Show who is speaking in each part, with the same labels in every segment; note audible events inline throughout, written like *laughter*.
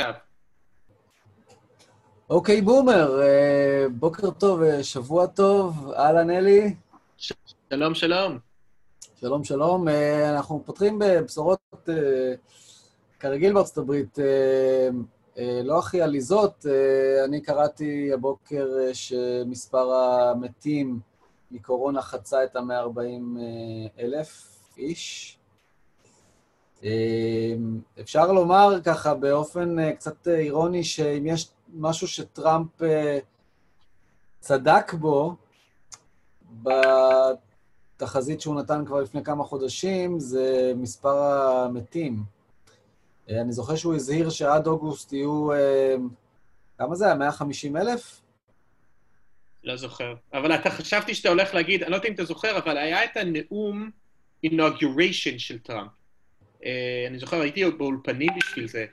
Speaker 1: עכשיו.
Speaker 2: אוקיי, בומר, אה, בוקר טוב, אה, שבוע טוב, אהלן אלי.
Speaker 1: שלום, שלום.
Speaker 2: שלום, שלום. אה, אנחנו פותחים בבשורות, כרגיל בארצות הברית, לא הכי עליזות. אני קראתי הבוקר שמספר המתים מקורונה חצה את ה-140 אלף איש. אפשר לומר ככה באופן קצת אירוני, שאם יש משהו שטראמפ צדק בו, בתחזית שהוא נתן כבר לפני כמה חודשים, זה מספר המתים. אני זוכר שהוא הזהיר שעד אוגוסט יהיו, כמה זה היה? 150 אלף?
Speaker 1: לא זוכר. אבל אתה חשבתי שאתה הולך להגיד, אני לא יודע אם אתה זוכר, אבל היה את הנאום inauguration של טראמפ. אני זוכר, הייתי באולפנים בשביל זה.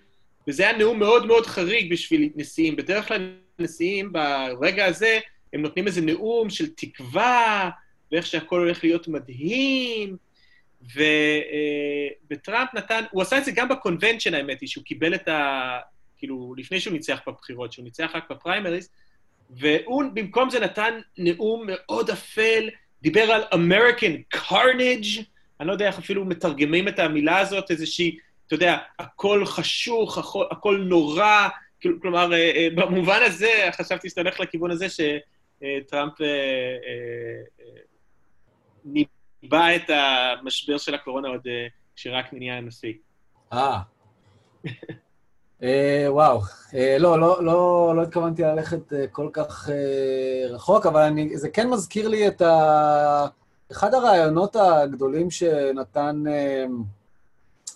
Speaker 1: וזה היה נאום מאוד מאוד חריג בשביל נשיאים. בדרך כלל נשיאים, ברגע הזה, הם נותנים איזה נאום של תקווה, ואיך שהכל הולך להיות מדהים, ו, אה, וטראמפ נתן, הוא עשה את זה גם בקונבנצ'ן, האמת היא, שהוא קיבל את ה... כאילו, לפני שהוא ניצח בבחירות, שהוא ניצח רק בפריימריז, והוא במקום זה נתן נאום מאוד אפל, דיבר על American Carnage, אני לא יודע איך אפילו מתרגמים את המילה הזאת, איזושהי אתה יודע, הכל חשוך, הכל, הכל נורא, כלומר, אה, אה, במובן הזה, חשבתי שאתה הולך לכיוון הזה שטראמפ אה, ניבא את המשבר של הקורונה עוד כשרק נהיה הנשיא.
Speaker 2: אה. וואו. לא, לא, לא, לא התכוונתי ללכת כל כך רחוק, אבל אני, זה כן מזכיר לי את ה... אחד הרעיונות הגדולים שנתן...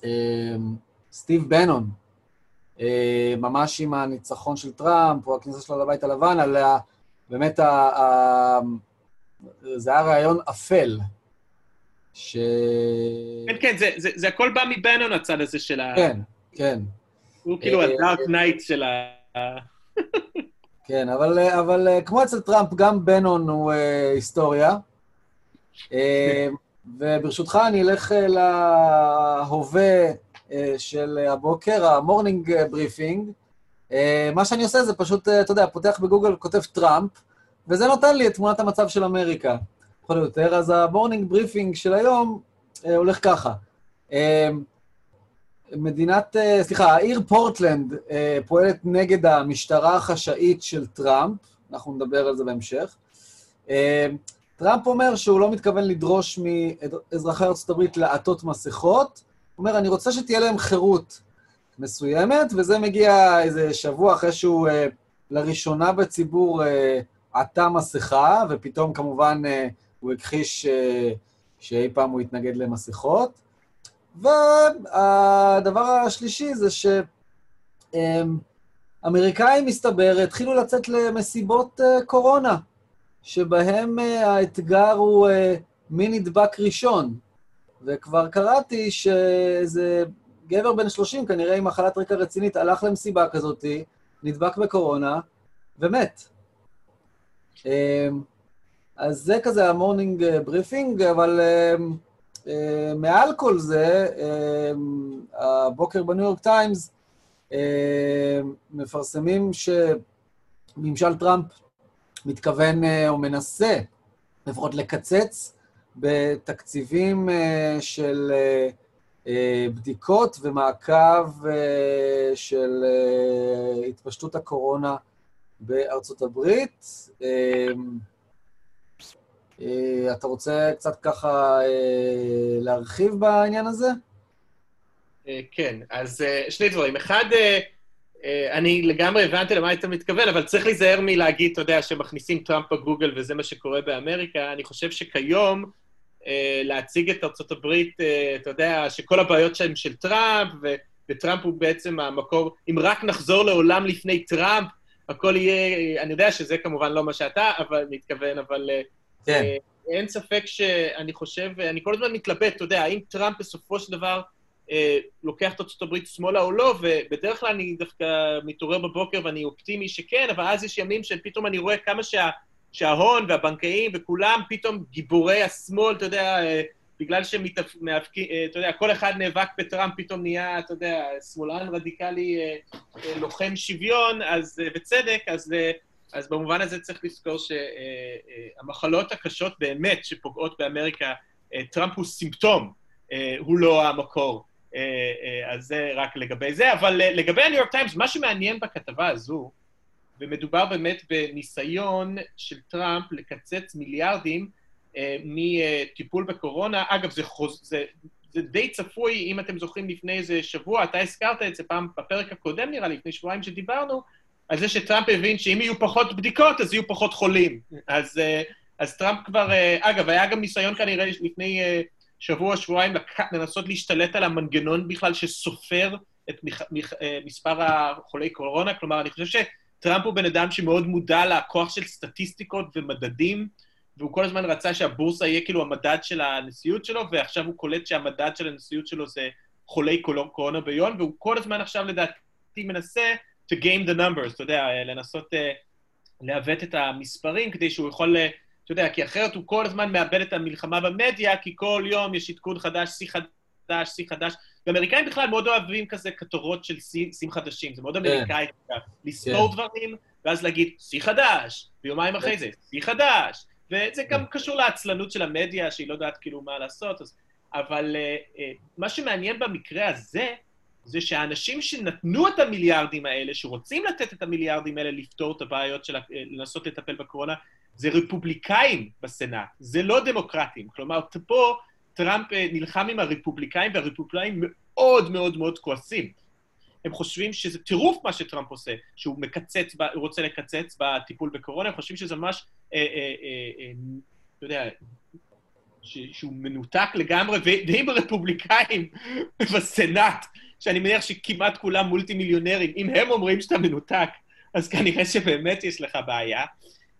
Speaker 2: אמ, סטיב בנון, אה, ממש עם הניצחון של טראמפ, או הכניסה שלו לבית הלבן, על ה... באמת, ה, ה, זה היה רעיון אפל. ש...
Speaker 1: כן, כן, זה, זה, זה הכל בא מבנון, הצד הזה של ה...
Speaker 2: כן, כן.
Speaker 1: הוא כאילו ה Dark Knight של ה...
Speaker 2: כן, אבל, אבל כמו אצל טראמפ, גם בנון הוא היסטוריה. אה, וברשותך אני אלך אה, להווה אה, של הבוקר, ה morning briefing. אה, מה שאני עושה זה פשוט, אתה יודע, פותח בגוגל, כותב טראמפ, וזה נותן לי את תמונת המצב של אמריקה, פחות או יותר. אז ה morning briefing של היום הולך ככה. מדינת, סליחה, העיר פורטלנד פועלת נגד המשטרה החשאית של טראמפ, אנחנו נדבר על זה בהמשך. טראמפ אומר שהוא לא מתכוון לדרוש מאזרחי הברית לעטות מסכות, הוא אומר, אני רוצה שתהיה להם חירות מסוימת, וזה מגיע איזה שבוע אחרי שהוא אה, לראשונה בציבור אה, עטה מסכה, ופתאום כמובן אה, הוא הכחיש אה, שאי פעם הוא יתנגד למסכות. והדבר השלישי זה שאמריקאים, מסתבר, התחילו לצאת למסיבות אה, קורונה. שבהם אה, האתגר הוא אה, מי נדבק ראשון. וכבר קראתי שאיזה גבר בן 30, כנראה עם מחלת רקע רצינית, הלך למסיבה כזאת, נדבק בקורונה, ומת. אמ, אז זה כזה ה morning briefing, אבל מעל כל זה, הבוקר בניו יורק טיימס מפרסמים שממשל טראמפ מתכוון אה, או מנסה לפחות לקצץ בתקציבים אה, של אה, בדיקות ומעקב של התפשטות הקורונה בארצות הברית. אתה רוצה קצת ככה להרחיב בעניין הזה?
Speaker 1: כן, אז שני דברים. אחד, אני לגמרי הבנתי למה היית מתכוון, אבל צריך להיזהר מלהגיד, אתה יודע, שמכניסים טראמפ בגוגל וזה מה שקורה באמריקה. אני חושב שכיום אה, להציג את ארצות הברית, אה, אתה יודע, שכל הבעיות שלהם של טראמפ, וטראמפ הוא בעצם המקור, אם רק נחזור לעולם לפני טראמפ, הכל יהיה, אני יודע שזה כמובן לא מה שאתה, אבל מתכוון, אבל... כן. אין ספק שאני חושב, אני כל הזמן מתלבט, אתה יודע, האם טראמפ בסופו של דבר אה, לוקח את הברית שמאלה או לא, ובדרך כלל אני דווקא מתעורר בבוקר ואני אופטימי שכן, אבל אז יש ימים שפתאום אני רואה כמה שה, שההון והבנקאים וכולם פתאום גיבורי השמאל, אתה יודע, אה, בגלל שמאבקים, אה, אתה יודע, כל אחד נאבק בטראמפ, פתאום נהיה, אתה יודע, שמאלן רדיקלי לוחם שוויון, אז בצדק, אז, אז במובן הזה צריך לזכור שהמחלות הקשות באמת שפוגעות באמריקה, טראמפ הוא סימפטום, הוא לא המקור. אז זה רק לגבי זה, אבל לגבי הניו יורק טיימס, מה שמעניין בכתבה הזו, ומדובר באמת בניסיון של טראמפ לקצץ מיליארדים אה, מטיפול בקורונה. אגב, זה, חוז, זה, זה די צפוי, אם אתם זוכרים לפני איזה שבוע, אתה הזכרת את זה פעם בפרק הקודם, נראה לי, לפני שבועיים שדיברנו, על זה שטראמפ הבין שאם יהיו פחות בדיקות, אז יהיו פחות חולים. אז, אה, אז טראמפ כבר... אה, אגב, היה גם ניסיון כנראה לפני אה, שבוע, שבועיים, לנסות להשתלט על המנגנון בכלל שסופר את מח, מח, מספר החולי קורונה. כלומר, אני חושב ש... טראמפ הוא בן אדם שמאוד מודע לכוח של סטטיסטיקות ומדדים, והוא כל הזמן רצה שהבורסה יהיה כאילו המדד של הנשיאות שלו, ועכשיו הוא קולט שהמדד של הנשיאות שלו זה חולי קורונה ביון, והוא כל הזמן עכשיו לדעתי מנסה to game the numbers, אתה יודע, לנסות uh, לעוות את המספרים כדי שהוא יכול, uh, אתה יודע, כי אחרת הוא כל הזמן מאבד את המלחמה במדיה, כי כל יום יש עדכון חדש, שיא חדש, שיא חדש, ואמריקאים בכלל מאוד אוהבים כזה כתורות של שיאים חדשים, זה מאוד כן. אמריקאי, לספור כן. דברים, ואז להגיד, שיא חדש, ויומיים אחרי כן. זה, שיא חדש, וזה גם קשור לעצלנות של המדיה, שהיא לא יודעת כאילו מה לעשות, אז... אבל uh, uh, מה שמעניין במקרה הזה, זה שהאנשים שנתנו את המיליארדים האלה, שרוצים לתת את המיליארדים האלה לפתור את הבעיות של לנסות לטפל בקורונה, זה רפובליקאים בסנאט, זה לא דמוקרטים. כלומר, פה טראמפ אה, נלחם עם הרפובליקאים, והרפובליקאים מאוד מאוד מאוד כועסים. הם חושבים שזה טירוף מה שטראמפ עושה, שהוא מקצץ, הוא רוצה לקצץ בטיפול בקורונה, הם חושבים שזה ממש, אה, אה, אתה יודע, ש, שהוא מנותק לגמרי, ואם הרפובליקאים *laughs* בסנאט, שאני מניח שכמעט כולם מולטי מיליונרים, אם הם אומרים שאתה מנותק, אז כנראה שבאמת יש לך בעיה.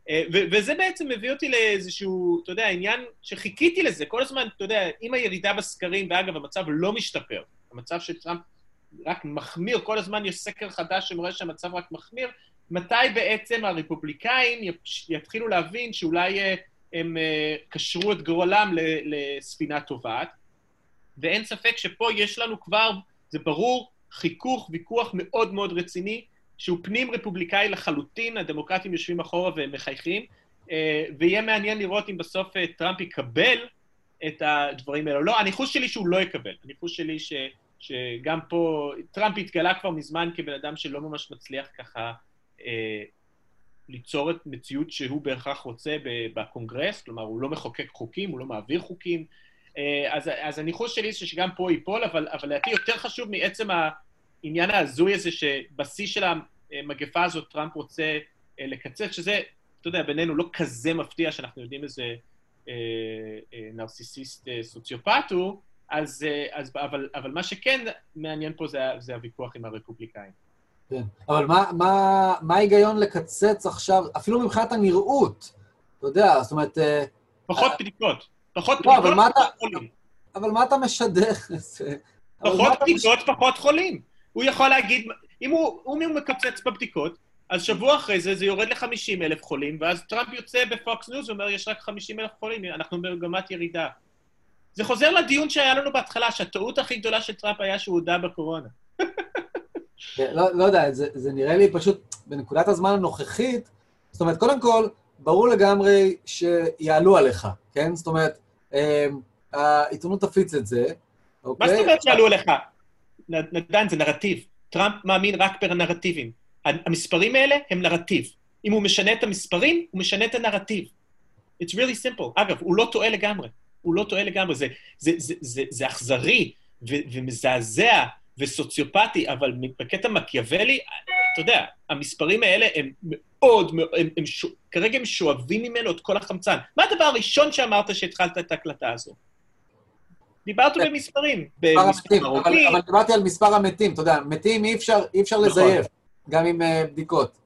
Speaker 1: אה, וזה בעצם מביא אותי לאיזשהו, אתה יודע, עניין שחיכיתי לזה. כל הזמן, אתה יודע, עם הירידה בסקרים, ואגב, המצב לא משתפר, המצב של טראמפ רק מחמיר, כל הזמן יש סקר חדש שמראה שהמצב רק מחמיר, מתי בעצם הרפובליקאים יתחילו להבין שאולי אה, הם אה, קשרו את גורלם לספינה טובעת, ואין ספק שפה יש לנו כבר, זה ברור, חיכוך, ויכוח מאוד מאוד רציני שהוא פנים רפובליקאי לחלוטין, הדמוקרטים יושבים אחורה והם מחייכים, אה, ויהיה מעניין לראות אם בסוף אה, טראמפ יקבל את הדברים האלו. לא, הניחוש שלי שהוא לא יקבל. הניחוש שלי ש, שגם פה, טראמפ התגלה כבר מזמן כבן אדם שלא ממש מצליח ככה אה, ליצור את מציאות שהוא בהכרח רוצה בקונגרס, כלומר, הוא לא מחוקק חוקים, הוא לא מעביר חוקים. אז, אז הניחוש שלי זה שגם פה ייפול, אבל, אבל לדעתי יותר חשוב מעצם ה... העניין ההזוי הזה שבשיא של המגפה הזאת טראמפ רוצה אה, לקצץ, שזה, אתה יודע, בינינו לא כזה מפתיע שאנחנו יודעים איזה אה, אה, נרסיסיסט סוציופט הוא, אז, אז, אבל, אבל מה שכן מעניין פה זה, זה הוויכוח עם הרפובליקאים.
Speaker 2: כן, אבל מה, מה, מה ההיגיון לקצץ עכשיו, אפילו מבחינת הנראות? אתה יודע, זאת אומרת...
Speaker 1: פחות בדיקות. פחות
Speaker 2: לא, בדיקות, פחות חולים. אבל מה אתה משדר? *laughs*
Speaker 1: פחות בדיקות, פחות חולים. הוא יכול להגיד, אם הוא, אם הוא מקצץ בבדיקות, אז שבוע אחרי זה זה יורד ל-50 אלף חולים, ואז טראמפ יוצא בפוקס ניוז ואומר, יש רק 50 אלף חולים, אנחנו במגמת ירידה. זה חוזר לדיון שהיה לנו בהתחלה, שהטעות הכי גדולה של טראמפ היה שהוא הודה בקורונה. *laughs*
Speaker 2: לא, לא יודע, זה, זה נראה לי פשוט, בנקודת הזמן הנוכחית, זאת אומרת, קודם כל, ברור לגמרי שיעלו עליך, כן? זאת אומרת, אה, העיתונות תפיץ את זה,
Speaker 1: אוקיי? מה זאת אומרת שיעלו עליך? נדן, זה נרטיב. טראמפ מאמין רק בנרטיבים. המספרים האלה הם נרטיב. אם הוא משנה את המספרים, הוא משנה את הנרטיב. It's really simple. אגב, הוא לא טועה לגמרי. הוא לא טועה לגמרי. זה, זה, זה, זה, זה אכזרי ו, ומזעזע וסוציופטי, אבל בקטע מקיאוולי, אתה יודע, המספרים האלה הם מאוד, הם, הם, הם ש... כרגע הם שואבים ממנו את כל החמצן. מה הדבר הראשון שאמרת שהתחלת את ההקלטה הזו? דיברת כן. במספרים.
Speaker 2: הרוגים. אבל דיברתי על מספר המתים, אתה יודע, מתים אי אפשר נכון. לזייף, גם עם אה, בדיקות.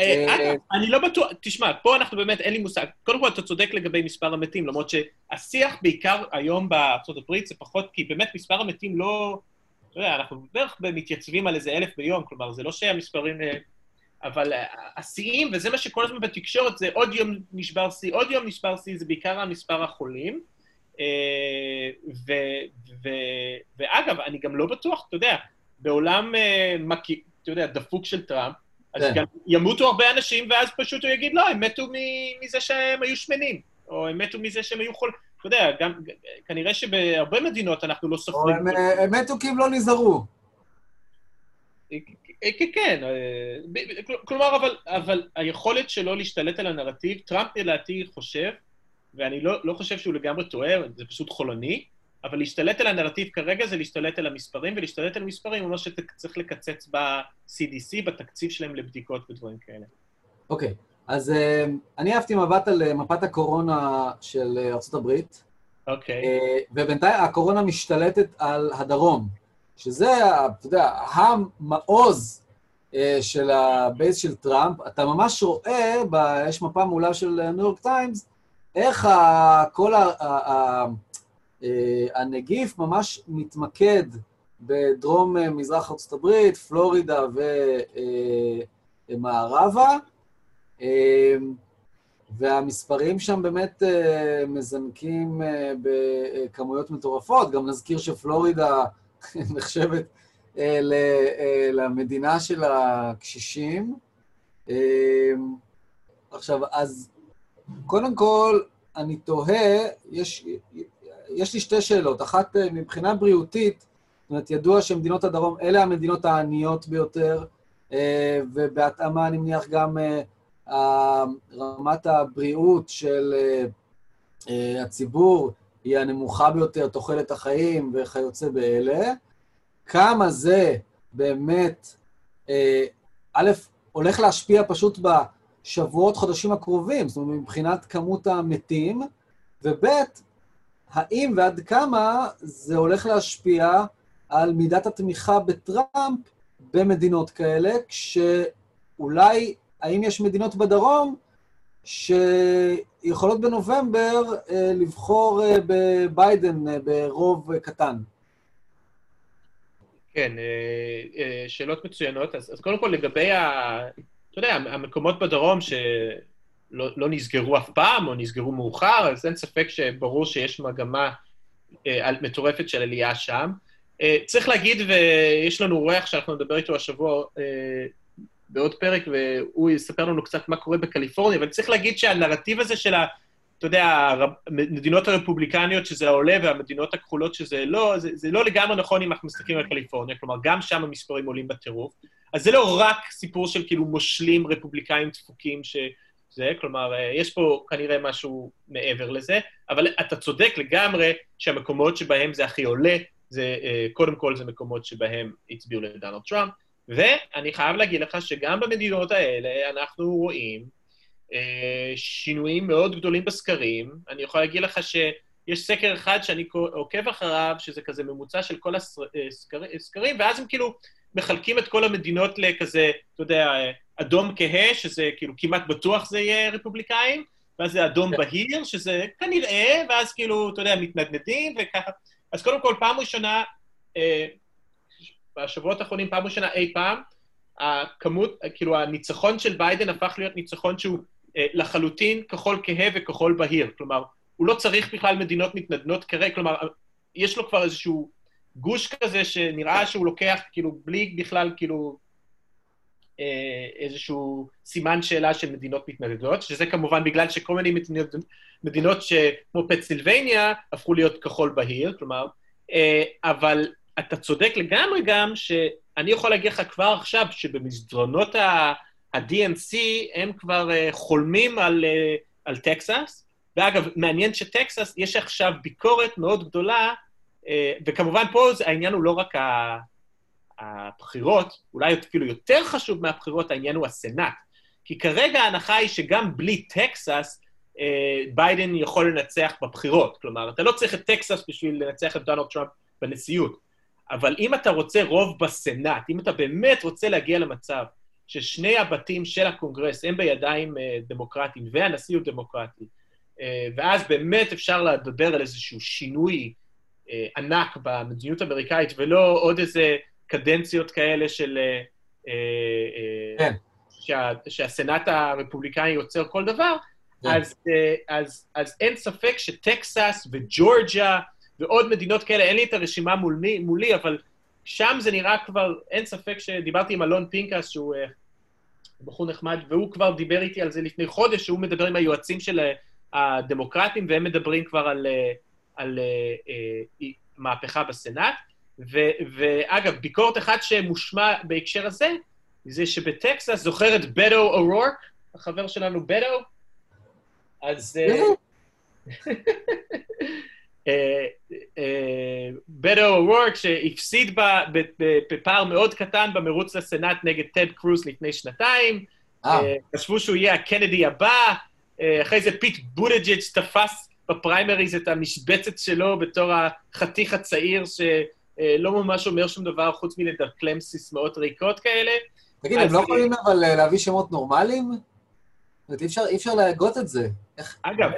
Speaker 1: אה, אה, אני לא בטוח, תשמע, פה אנחנו באמת, אין לי מושג. קודם כל, אתה צודק לגבי מספר המתים, למרות שהשיח בעיקר היום בארצות הברית זה פחות, כי באמת מספר המתים לא... אתה יודע, אנחנו בערך מתייצבים על איזה אלף ביום, כלומר, זה לא שהמספרים... אבל השיאים, וזה מה שכל הזמן בתקשורת, זה עוד יום נשבר שיא, עוד יום נשבר שיא, זה בעיקר המספר החולים. ו, ו, ואגב, אני גם לא בטוח, אתה יודע, בעולם, אה, אתה יודע, דפוק של טראמפ, אז
Speaker 2: כן.
Speaker 1: גם ימותו הרבה אנשים, ואז פשוט הוא יגיד, לא, הם מתו מזה שהם היו שמנים, או הם מתו מזה שהם היו חולים. אתה יודע, גם, כנראה שבהרבה מדינות אנחנו לא
Speaker 2: או
Speaker 1: סופרים...
Speaker 2: הם, אה, הם מתו כי הם לא נזהרו.
Speaker 1: אה, כן, כן. כלומר, אבל, אבל היכולת שלו להשתלט על הנרטיב, טראמפ לדעתי חושב, ואני לא, לא חושב שהוא לגמרי טועה, זה פשוט חולני, אבל להשתלט על הנרטיב כרגע זה להשתלט על המספרים, ולהשתלט על המספרים אומר שצריך לקצץ ב-CDC, בתקציב שלהם לבדיקות ודברים כאלה.
Speaker 2: אוקיי, אז אה, אני אהבתי מבט על אה, מפת הקורונה של אה, ארה"ב,
Speaker 1: אוקיי.
Speaker 2: אה, ובינתיים הקורונה משתלטת על הדרום, שזה, אתה יודע, המעוז של ה base של טראמפ. אתה ממש רואה, ב- יש מפה מעולה של ניו יורק טיימס, איך כל ה- ה- אה, הנגיף ממש מתמקד בדרום אה, הברית, פלורידה ומערבה, אה, והמספרים שם באמת מזנקים בכמויות מטורפות. גם נזכיר שפלורידה *laughs* נחשבת למדינה של הקשישים. עכשיו, אז קודם כל, אני תוהה, יש, יש לי שתי שאלות. אחת, אה, מבחינה בריאותית, זאת אומרת, ידוע שמדינות הדרום, אלה המדינות העניות ביותר, אה, ובהתאמה, אני מניח, גם אה, רמת הבריאות של הציבור היא הנמוכה ביותר, תוחלת החיים וכיוצא באלה. כמה זה באמת, א', הולך להשפיע פשוט בשבועות, חודשים הקרובים, זאת אומרת, מבחינת כמות המתים, וב', האם ועד כמה זה הולך להשפיע על מידת התמיכה בטראמפ במדינות כאלה, כשאולי, האם יש מדינות בדרום שיכולות בנובמבר אה, לבחור אה, בביידן אה, ברוב אה, קטן?
Speaker 1: כן, אה, אה, שאלות מצוינות. אז, אז קודם כל לגבי, ה, אתה יודע, המקומות בדרום שלא לא נסגרו אף פעם, או נסגרו מאוחר, אז אין ספק שברור שיש מגמה אה, מטורפת של עלייה שם. אה, צריך להגיד, ויש לנו אורח שאנחנו נדבר איתו השבוע אה, בעוד פרק, והוא יספר לנו קצת מה קורה בקליפורניה, אבל צריך להגיד שהנרטיב הזה של ה... אתה יודע, המדינות הרפובליקניות שזה העולה והמדינות הכחולות שזה לא, זה, זה לא לגמרי נכון אם אנחנו מסתכלים על קליפורניה, כלומר, גם שם המספרים עולים בטירוף. אז זה לא רק סיפור של כאילו מושלים רפובליקאים דפוקים שזה, כלומר, אה, יש פה כנראה משהו מעבר לזה, אבל אתה צודק לגמרי שהמקומות שבהם זה הכי עולה, זה אה, קודם כל זה מקומות שבהם הצביעו לדונלד טראמפ, ואני חייב להגיד לך שגם במדינות האלה אנחנו רואים אה, שינויים מאוד גדולים בסקרים. אני יכול להגיד לך שיש סקר אחד שאני עוקב אחריו, שזה כזה ממוצע של כל הסקרים, ואז הם כאילו מחלקים את כל המדינות לכזה, אתה יודע, אדום כהה, שזה כאילו כמעט בטוח זה יהיה רפובליקאים, ואז זה אדום בהיר, שזה כנראה, ואז כאילו, אתה יודע, מתנדנדים וככה. אז קודם כל, פעם ראשונה, אה, בשבועות האחרונים, פעם ראשונה אי פעם, הכמות, כאילו, הניצחון של ביידן הפך להיות ניצחון שהוא אה, לחלוטין כחול כהה וכחול בהיר. כלומר, הוא לא צריך בכלל מדינות מתנדנות כרגע, כלומר, יש לו כבר איזשהו גוש כזה שנראה שהוא לוקח, כאילו, בלי בכלל, כאילו, אה, איזשהו סימן שאלה של מדינות מתנדדות, שזה כמובן בגלל שכל מיני מדינות, מדינות שכמו פנסילבניה הפכו להיות כחול בהיר, כלומר, אה, אבל אתה צודק לגמרי גם שאני יכול להגיד לך כבר עכשיו שבמסדרונות. ה-DNC הם כבר uh, חולמים על, על טקסס, ואגב, מעניין שטקסס, יש עכשיו ביקורת מאוד גדולה, וכמובן פה העניין הוא לא רק הבחירות, אולי אפילו יותר חשוב מהבחירות, העניין הוא הסנאט. כי כרגע ההנחה היא שגם בלי טקסס, אה, ביידן יכול לנצח בבחירות. כלומר, אתה לא צריך את טקסס בשביל לנצח את דונלד טראמפ בנשיאות. אבל אם אתה רוצה רוב בסנאט, אם אתה באמת רוצה להגיע למצב ששני הבתים של הקונגרס הם בידיים דמוקרטיים והנשיא הוא דמוקרטי, ואז באמת אפשר לדבר על איזשהו שינוי ענק במדיניות האמריקאית, ולא עוד איזה קדנציות כאלה של...
Speaker 2: כן.
Speaker 1: שה, שהסנאט הרפובליקני יוצר כל דבר, כן. אז, אה, אז, אז אין ספק שטקסס וג'ורג'ה ועוד מדינות כאלה, אין לי את הרשימה מולי, מולי, אבל שם זה נראה כבר, אין ספק שדיברתי עם אלון פינקס, שהוא אה, בחור נחמד, והוא כבר דיבר איתי על זה לפני חודש, שהוא מדבר עם היועצים של הדמוקרטים, והם מדברים כבר על, על, על מהפכה בסנאט. ו, ואגב, ביקורת אחת שמושמע בהקשר הזה, זה שבטקסס, זוכר את בדו אורורק, החבר שלנו בדו? אז... אה, *laughs* אה, אה, בטו או'רורק, שהפסיד בפער מאוד קטן במרוץ לסנאט נגד טד קרוז לפני שנתיים, חשבו שהוא יהיה הקנדי הבא, אחרי זה פיט בודג'יץ' תפס בפריימריז את המשבצת שלו בתור החתיך הצעיר שלא ממש אומר שום דבר חוץ מלדקלם סיסמאות ריקות כאלה.
Speaker 2: תגיד, הם לא יכולים אבל אה, להביא שמות נורמליים? זאת אומרת, אי אפשר להגות את זה.
Speaker 1: אגב,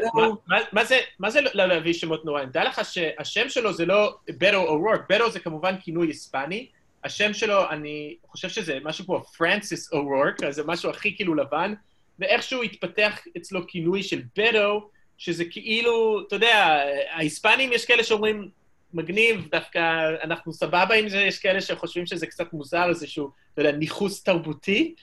Speaker 1: מה זה לא להביא שמות נורמליים? דע לך שהשם שלו זה לא בטו או רורק, בטו זה כמובן כינוי היספני, השם שלו, אני חושב שזה משהו כמו פרנסיס או רורק, אז זה משהו הכי כאילו לבן, ואיכשהו התפתח אצלו כינוי של בטו, שזה כאילו, אתה יודע, ההיספנים יש כאלה שאומרים, מגניב, דווקא אנחנו סבבה עם זה, יש כאלה שחושבים שזה קצת מוזר, איזשהו, אתה יודע, ניכוס תרבותי.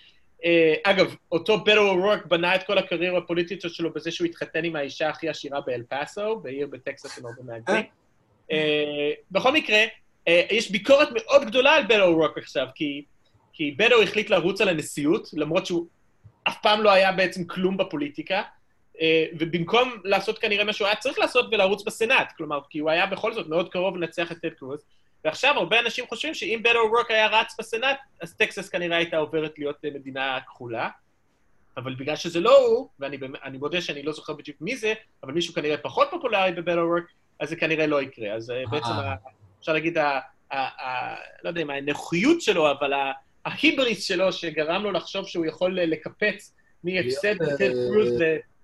Speaker 1: Uh, אגב, אותו בטו אורורק בנה את כל הקריירה הפוליטית שלו בזה שהוא התחתן עם האישה הכי עשירה באל פאסו, בעיר בטקסס עם הרבה מהגרים. Uh, בכל מקרה, uh, יש ביקורת מאוד גדולה על בטו אורורק עכשיו, כי, כי בטו החליט לרוץ על הנשיאות, למרות שהוא אף פעם לא היה בעצם כלום בפוליטיקה, אה, ובמקום לעשות כנראה מה שהוא היה צריך לעשות ולרוץ בסנאט, כלומר, כי הוא היה בכל זאת מאוד קרוב לנצח את טד קרוז, ועכשיו הרבה אנשים חושבים שאם בטו רוק היה רץ בסנאט, אז טקסס כנראה הייתה עוברת להיות אה, מדינה כחולה. אבל בגלל שזה לא הוא, ואני מודה שאני לא זוכר בדיוק מי זה, אבל מישהו כנראה פחות פופולרי בבטו רוק, אז זה כנראה לא יקרה. אז אה, בעצם, אפשר להגיד, לא יודע אם הנוחיות שלו, אבל ההיבריס שלו, שגרם לו לחשוב שהוא יכול לקפץ מהפסד בטד קרוז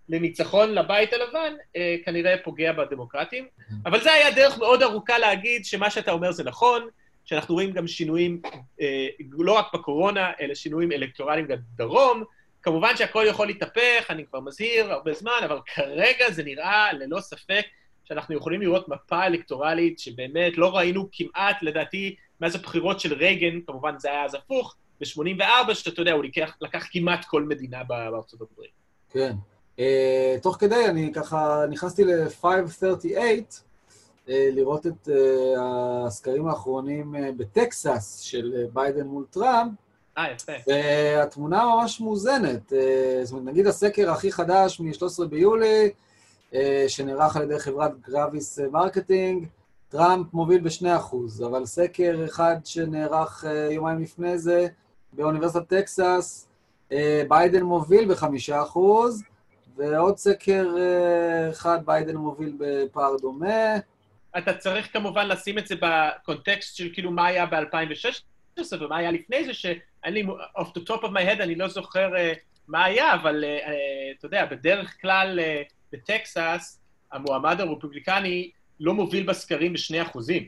Speaker 1: לניצחון לבית הלבן, אה, כנראה פוגע בדמוקרטים. אבל זה היה דרך מאוד ארוכה להגיד שמה שאתה אומר זה נכון, שאנחנו רואים גם שינויים, אה, לא רק בקורונה, אלא שינויים אלקטורליים גם בדרום. כמובן שהכל יכול להתהפך, אני כבר מזהיר הרבה זמן, אבל כרגע זה נראה ללא ספק שאנחנו יכולים לראות מפה אלקטורלית שבאמת לא ראינו כמעט, לדעתי, מאז הבחירות של רייגן, כמובן זה היה אז הפוך, ב-84, שאתה יודע, הוא לקח, לקח כמעט כל מדינה בארצות הברית.
Speaker 2: כן. Uh, תוך כדי, אני ככה נכנסתי ל-538, uh, לראות את uh, הסקרים האחרונים אה, בטקסס של ביידן מול טראמפ.
Speaker 1: אה, יפה.
Speaker 2: והתמונה ממש מאוזנת. אה, זאת אומרת, נגיד הסקר הכי חדש מ-13 ביולי, אה, שנערך על ידי חברת Gravis Marketing, טראמפ מוביל ב-2%, אבל סקר אחד שנערך אה, יומיים לפני זה באוניברסיטת טקסס, אה, ביידן מוביל ב-5%, ועוד סקר אה, אחד, ביידן מוביל בפער דומה.
Speaker 1: אתה צריך כמובן לשים את זה בקונטקסט של כאילו מה היה ב-2016 ומה היה לפני זה, שאין לי, off the top of my head, אני לא זוכר uh, מה היה, אבל uh, uh, אתה יודע, בדרך כלל uh, בטקסס, המועמד הרפובליקני לא מוביל בסקרים בשני אחוזים.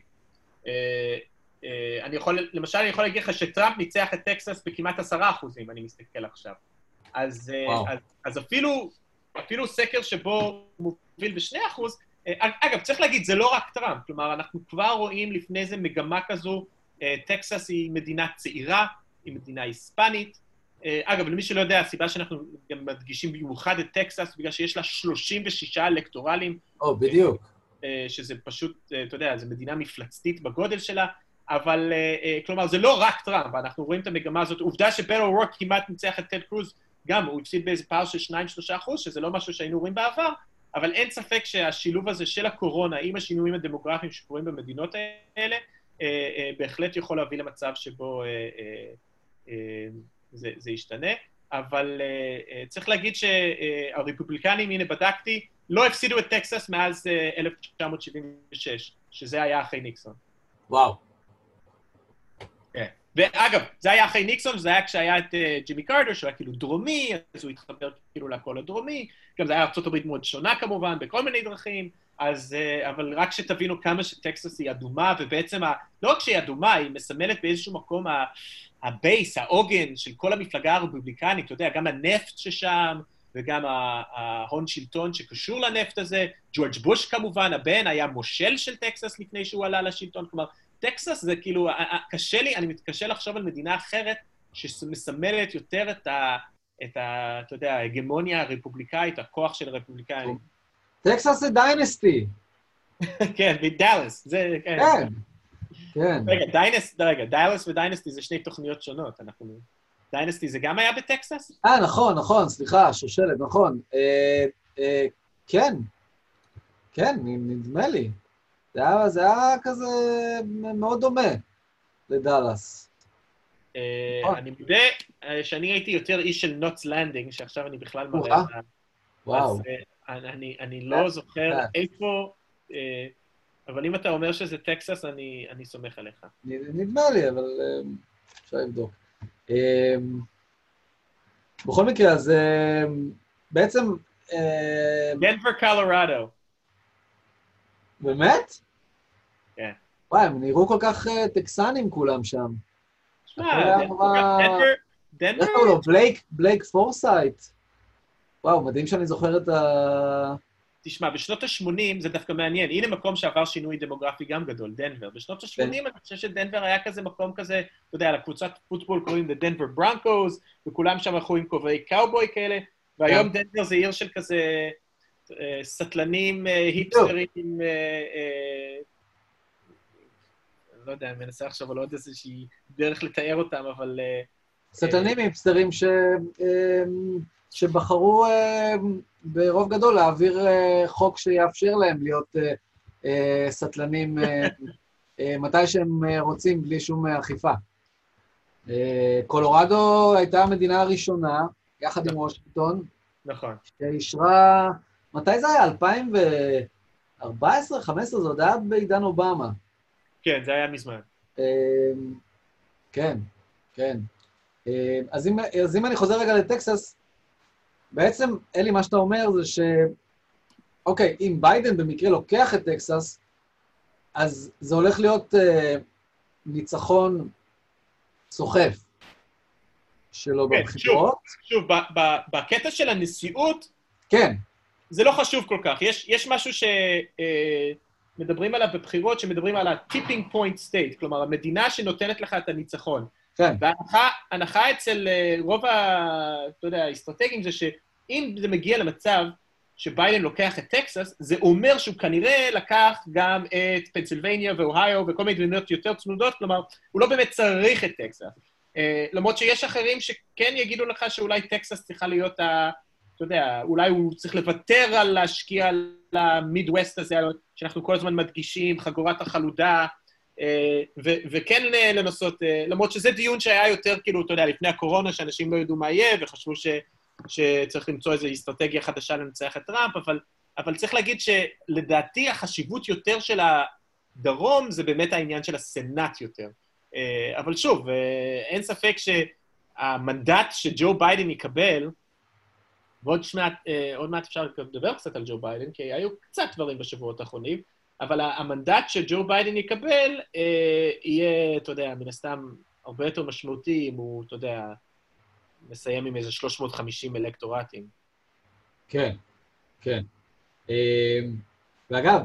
Speaker 1: Uh, uh, אני יכול, למשל, אני יכול להגיד לך שטראמפ ניצח את טקסס בכמעט עשרה אחוזים, אני מסתכל עכשיו. אז, אז, אז אפילו אפילו סקר שבו מוביל ב-2%, אה, אגב, צריך להגיד, זה לא רק טראמפ, כלומר, אנחנו כבר רואים לפני זה מגמה כזו, אה, טקסס היא מדינה צעירה, היא מדינה היספנית. אה, אגב, למי שלא יודע, הסיבה שאנחנו גם מדגישים במיוחד את טקסס, בגלל שיש לה 36 אלקטורלים.
Speaker 2: או, בדיוק.
Speaker 1: שזה פשוט, אתה יודע, זו מדינה מפלצתית בגודל שלה, אבל, כלומר, זה לא רק טראמפ, אנחנו רואים את המגמה הזאת. עובדה שבטו או'רורק כמעט ניצח את טד קרוז גם הוא הפסיד באיזה פער של 2-3 אחוז, שזה לא משהו שהיינו רואים בעבר, אבל אין ספק שהשילוב הזה של הקורונה עם השינויים הדמוגרפיים שקורים במדינות האלה, אה, אה, בהחלט יכול להביא למצב שבו אה, זה, זה ישתנה. אבל צריך להגיד שהרפובליקנים, הנה בדקתי, לא הפסידו את טקסס מאז אה, 1976, שזה היה אחרי ניקסון.
Speaker 2: וואו.
Speaker 1: ואגב, זה היה אחרי ניקסון, זה היה כשהיה את אה, ג'ימי קארטר, שהוא היה כאילו דרומי, אז הוא התחבר כאילו לקול הדרומי, גם זה היה ארה"ב מאוד שונה כמובן, בכל מיני דרכים, אז, אה, אבל רק שתבינו כמה שטקסס היא אדומה, ובעצם, ה, לא רק שהיא אדומה, היא מסמלת באיזשהו מקום ה base, העוגן של כל המפלגה הרפובליקנית, אתה יודע, גם הנפט ששם, וגם ההון שלטון שקשור לנפט הזה. ג'ורג' בוש כמובן, הבן, היה מושל של טקסס לפני שהוא עלה לשלטון. כלומר, טקסס זה כאילו, קשה לי, אני מתקשה לחשוב על מדינה אחרת שמסמלת יותר את ה... את ה... אתה יודע, ההגמוניה הרפובליקאית, הכוח של הרפובליקאים.
Speaker 2: טקסס זה Dynasty. *laughs*
Speaker 1: כן, ודאלס, זה...
Speaker 2: כן. כן.
Speaker 1: רגע, Dynasty, רגע, דאלאס ו Dynasty זה שני תוכניות שונות, אנחנו... Dynasty זה גם היה בטקסס?
Speaker 2: אה, נכון, נכון, סליחה, שושלת, נכון. אה, אה, כן, כן, נדמה לי. זה היה, זה היה כזה מאוד דומה לדאלאס.
Speaker 1: אה, נכון. אני מודה אה, שאני הייתי יותר איש של Knots Landing, שעכשיו אני בכלל מראה את ה...
Speaker 2: וואו.
Speaker 1: אה, אני, לא זוכר איפה... אבל אם אתה אומר שזה טקסס, אני, אני סומך עליך.
Speaker 2: נדמה לי, אבל אפשר לבדוק. בכל מקרה, אז בעצם...
Speaker 1: דנבר, קולורדו.
Speaker 2: באמת?
Speaker 1: כן.
Speaker 2: וואי, הם נראו כל כך טקסנים כולם שם. דנבר? בלייק, בלייק פורסייט. וואו, מדהים שאני זוכר את ה...
Speaker 1: תשמע, בשנות ה-80 זה דווקא מעניין. הנה מקום שעבר שינוי דמוגרפי גם גדול, דנבר. בשנות ה-80 אני חושב שדנבר היה כזה מקום כזה, אתה יודע, לקבוצת פוטבול קוראים Denver Broncos, וכולם שם הלכו עם כובעי קאובוי כאלה, והיום דנבר זה עיר של כזה סטלנים, היפסטרים, לא יודע, אני מנסה עכשיו על עוד איזושהי דרך לתאר אותם, אבל...
Speaker 2: סטלנים היפסטרים ש... שבחרו ברוב גדול להעביר חוק שיאפשר להם להיות סטלנים *laughs* מתי שהם רוצים, בלי שום אכיפה. קולורדו הייתה המדינה הראשונה, יחד עם וושינגטון.
Speaker 1: נכון.
Speaker 2: שאישרה, מתי זה היה? 2014, 2015? זה עוד היה בעידן אובמה.
Speaker 1: כן, זה היה מזמן.
Speaker 2: כן, כן. אז אם, אז אם אני חוזר רגע לטקסס, בעצם, אלי, מה שאתה אומר זה ש... אוקיי, אם ביידן במקרה לוקח את טקסס, אז זה הולך להיות אה, ניצחון סוחף שלו כן, בבחירות.
Speaker 1: שוב, שוב בקטע של הנשיאות,
Speaker 2: כן.
Speaker 1: זה לא חשוב כל כך. יש, יש משהו שמדברים אה, עליו בבחירות, שמדברים על ה-tipping point state, כלומר, המדינה שנותנת לך את הניצחון.
Speaker 2: כן.
Speaker 1: וההנחה אצל אה, רוב ה... אתה יודע, האסטרטגים זה שאם זה מגיע למצב שביידן לוקח את טקסס, זה אומר שהוא כנראה לקח גם את פנסילבניה ואוהיו וכל מיני מדינות יותר צמודות, כלומר, הוא לא באמת צריך את טקסס. Uh, למרות שיש אחרים שכן יגידו לך שאולי טקסס צריכה להיות ה... אתה יודע, אולי הוא צריך לוותר על להשקיע למידווסט הזה, שאנחנו כל הזמן מדגישים, חגורת החלודה, אה, וכן לנסות, אה, למרות שזה דיון שהיה יותר, כאילו, אתה יודע, לפני הקורונה, שאנשים לא ידעו מה יהיה, וחשבו ש, שצריך למצוא איזו אסטרטגיה חדשה לנצח את טראמפ, אבל, אבל צריך להגיד שלדעתי החשיבות יותר של הדרום זה באמת העניין של הסנאט יותר. אה, אבל שוב, אין ספק שהמנדט שג'ו ביידן יקבל, ועוד שמעט, עוד מעט אפשר לדבר קצת על ג'ו ביידן, כי היו קצת דברים בשבועות האחרונים, אבל המנדט שג'ו ביידן יקבל אה, יהיה, אתה יודע, מן הסתם הרבה יותר משמעותי אם הוא, אתה יודע, מסיים עם איזה 350 אלקטורים.
Speaker 2: כן, כן. אה, ואגב,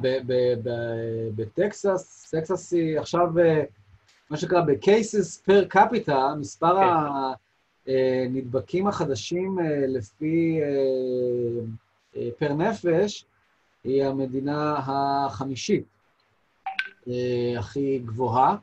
Speaker 2: בטקסס, טקסס היא עכשיו, אה, מה שנקרא, ב-cases per capita, מספר כן. הנדבקים החדשים אה, לפי פר נפש, היא המדינה החמישית אה, הכי גבוהה.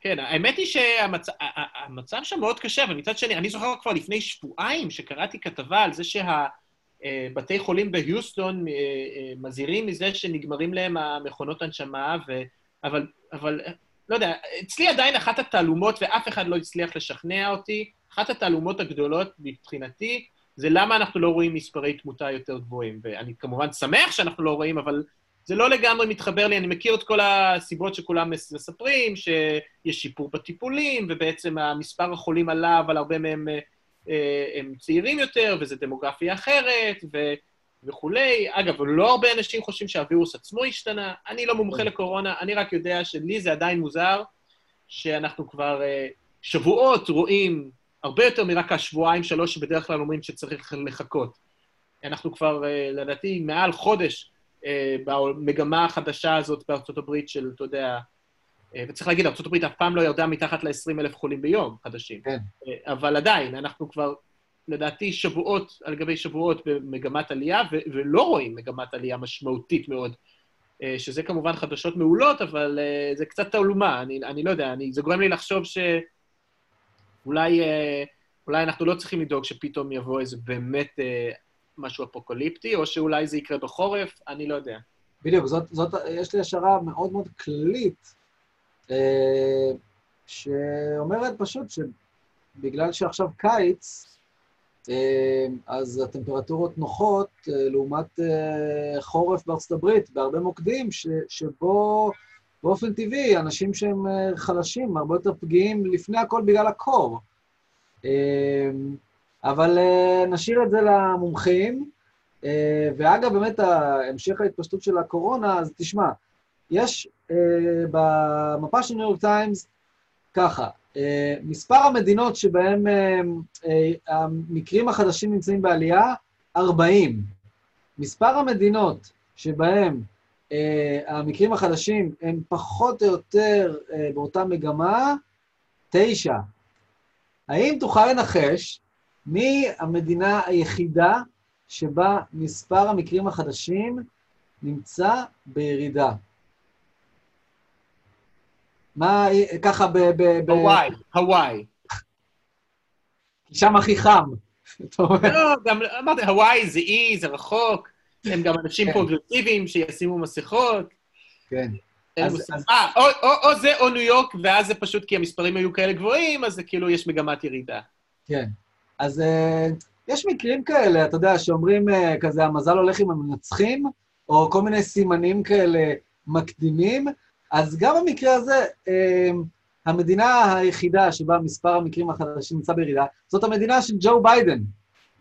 Speaker 1: כן, האמת היא שהמצב שם מאוד קשה, אבל מצד שני, אני זוכר כבר לפני שבועיים שקראתי כתבה על זה שהבתי חולים בהיוסטון אה, אה, מזהירים מזה שנגמרים להם המכונות הנשמה, ו... אבל, אבל לא יודע, אצלי עדיין אחת התעלומות, ואף אחד לא הצליח לשכנע אותי, אחת התעלומות הגדולות מבחינתי, זה למה אנחנו לא רואים מספרי תמותה יותר גבוהים. ואני כמובן שמח שאנחנו לא רואים, אבל זה לא לגמרי מתחבר לי. אני מכיר את כל הסיבות שכולם מספרים, שיש שיפור בטיפולים, ובעצם המספר החולים עלה, אבל הרבה מהם אה, הם צעירים יותר, וזו דמוגרפיה אחרת, ו... וכולי. אגב, לא הרבה אנשים חושבים שהווירוס עצמו השתנה. אני לא מומחה לקורונה, אני רק יודע שלי זה עדיין מוזר שאנחנו כבר uh, שבועות רואים הרבה יותר מרק השבועיים, שלוש, שבדרך כלל אומרים שצריך לחכות. אנחנו כבר, אה, לדעתי, מעל חודש אה, במגמה החדשה הזאת בארצות הברית של, אתה יודע, אה, וצריך להגיד, ארה"ב אף פעם לא ירדה מתחת ל-20 אלף חולים ביום חדשים.
Speaker 2: כן.
Speaker 1: אבל עדיין, אנחנו כבר, לדעתי, שבועות על גבי שבועות במגמת עלייה, ו- ולא רואים מגמת עלייה משמעותית מאוד, שזה כמובן חדשות מעולות, אבל זה קצת תעלומה, אני, אני לא יודע, אני, זה גורם לי לחשוב שאולי אולי אנחנו לא צריכים לדאוג שפתאום יבוא איזה באמת משהו אפוקוליפטי, או שאולי זה יקרה בחורף, אני לא יודע.
Speaker 2: בדיוק, זאת, זאת, יש לי השערה מאוד מאוד כללית, אה, שאומרת פשוט שבגלל שעכשיו קיץ, אה, אז הטמפרטורות נוחות אה, לעומת אה, חורף בארצות הברית, בהרבה מוקדים, ש, שבו באופן טבעי אנשים שהם אה, חלשים, הרבה יותר פגיעים לפני הכל בגלל הקור. אה, אבל uh, נשאיר את זה למומחים. Uh, ואגב, באמת, המשך ההתפשטות של הקורונה, אז תשמע, יש במפה של ניו יורק טיימס ככה, מספר המדינות שבהן המקרים החדשים נמצאים בעלייה, 40. מספר המדינות שבהן המקרים החדשים הם פחות או יותר uh, באותה מגמה, 9. האם תוכל לנחש מי המדינה היחידה שבה מספר המקרים החדשים נמצא בירידה? מה, ככה ב... ב...
Speaker 1: הוואי, הוואי.
Speaker 2: כי שם הכי חם.
Speaker 1: לא, גם אמרתי, הוואי זה אי, זה רחוק, הם גם אנשים כן. פרוגרסיביים שישימו מסכות.
Speaker 2: כן.
Speaker 1: 아, או, זה או ניו יורק, ואז זה פשוט כי המספרים היו כאלה גבוהים, אז זה כאילו יש מגמת ירידה.
Speaker 2: כן. אז uh, יש מקרים כאלה, אתה יודע, שאומרים uh, כזה, המזל הולך עם המנצחים, או כל מיני סימנים כאלה מקדימים, אז גם במקרה הזה, המדינה היחידה שבה מספר המקרים החדשים נמצא בירידה, זאת המדינה של ג'ו ביידן,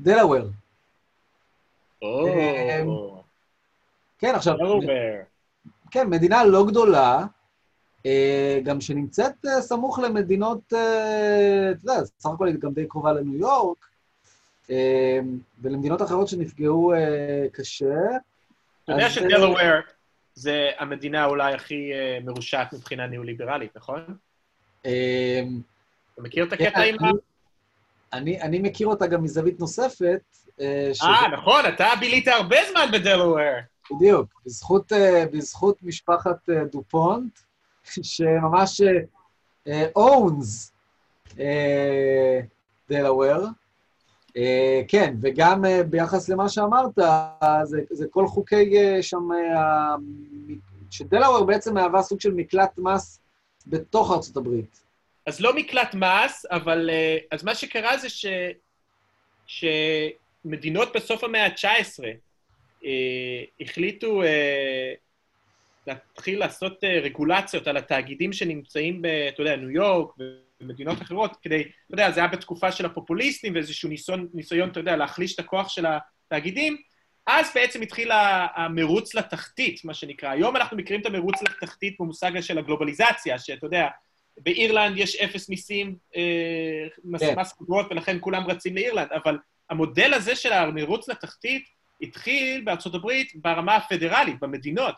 Speaker 2: דלאוור. כן, עכשיו... כן, מדינה לא גדולה, גם שנמצאת סמוך למדינות, אתה יודע, סך הכל היא גם די קרובה לניו יורק, ולמדינות אחרות שנפגעו קשה.
Speaker 1: אתה יודע שדלוור זה המדינה אולי הכי מרושעת מבחינה ניאו-ליברלית, נכון? אתה מכיר את הקטע עם ה...
Speaker 2: אני מכיר אותה גם מזווית נוספת.
Speaker 1: אה, נכון, אתה בילית הרבה זמן בדלוור.
Speaker 2: בדיוק, בזכות משפחת דופונט. *laughs* שממש אונס דלוור. כן, וגם ביחס למה שאמרת, זה, זה כל חוקי שם, שדלוור בעצם מהווה סוג של מקלט מס בתוך ארצות הברית.
Speaker 1: אז לא מקלט מס, אבל... אז מה שקרה זה ש, שמדינות בסוף המאה ה-19 uh, החליטו uh, להתחיל לעשות אה, רגולציות על התאגידים שנמצאים ב, אתה יודע, ניו יורק ומדינות אחרות, כדי, אתה יודע, זה היה בתקופה של הפופוליסטים ואיזשהו ניסיון, ניסיון, אתה יודע, להחליש את הכוח של התאגידים, אז בעצם התחיל המרוץ לתחתית, מה שנקרא. היום אנחנו מכירים את המרוץ לתחתית במושג של הגלובליזציה, שאתה יודע, באירלנד יש אפס מיסים, אה, מס, כן. מס חברות, ולכן כולם רצים לאירלנד, אבל המודל הזה של המרוץ לתחתית התחיל בארצות הברית ברמה הפדרלית, במדינות.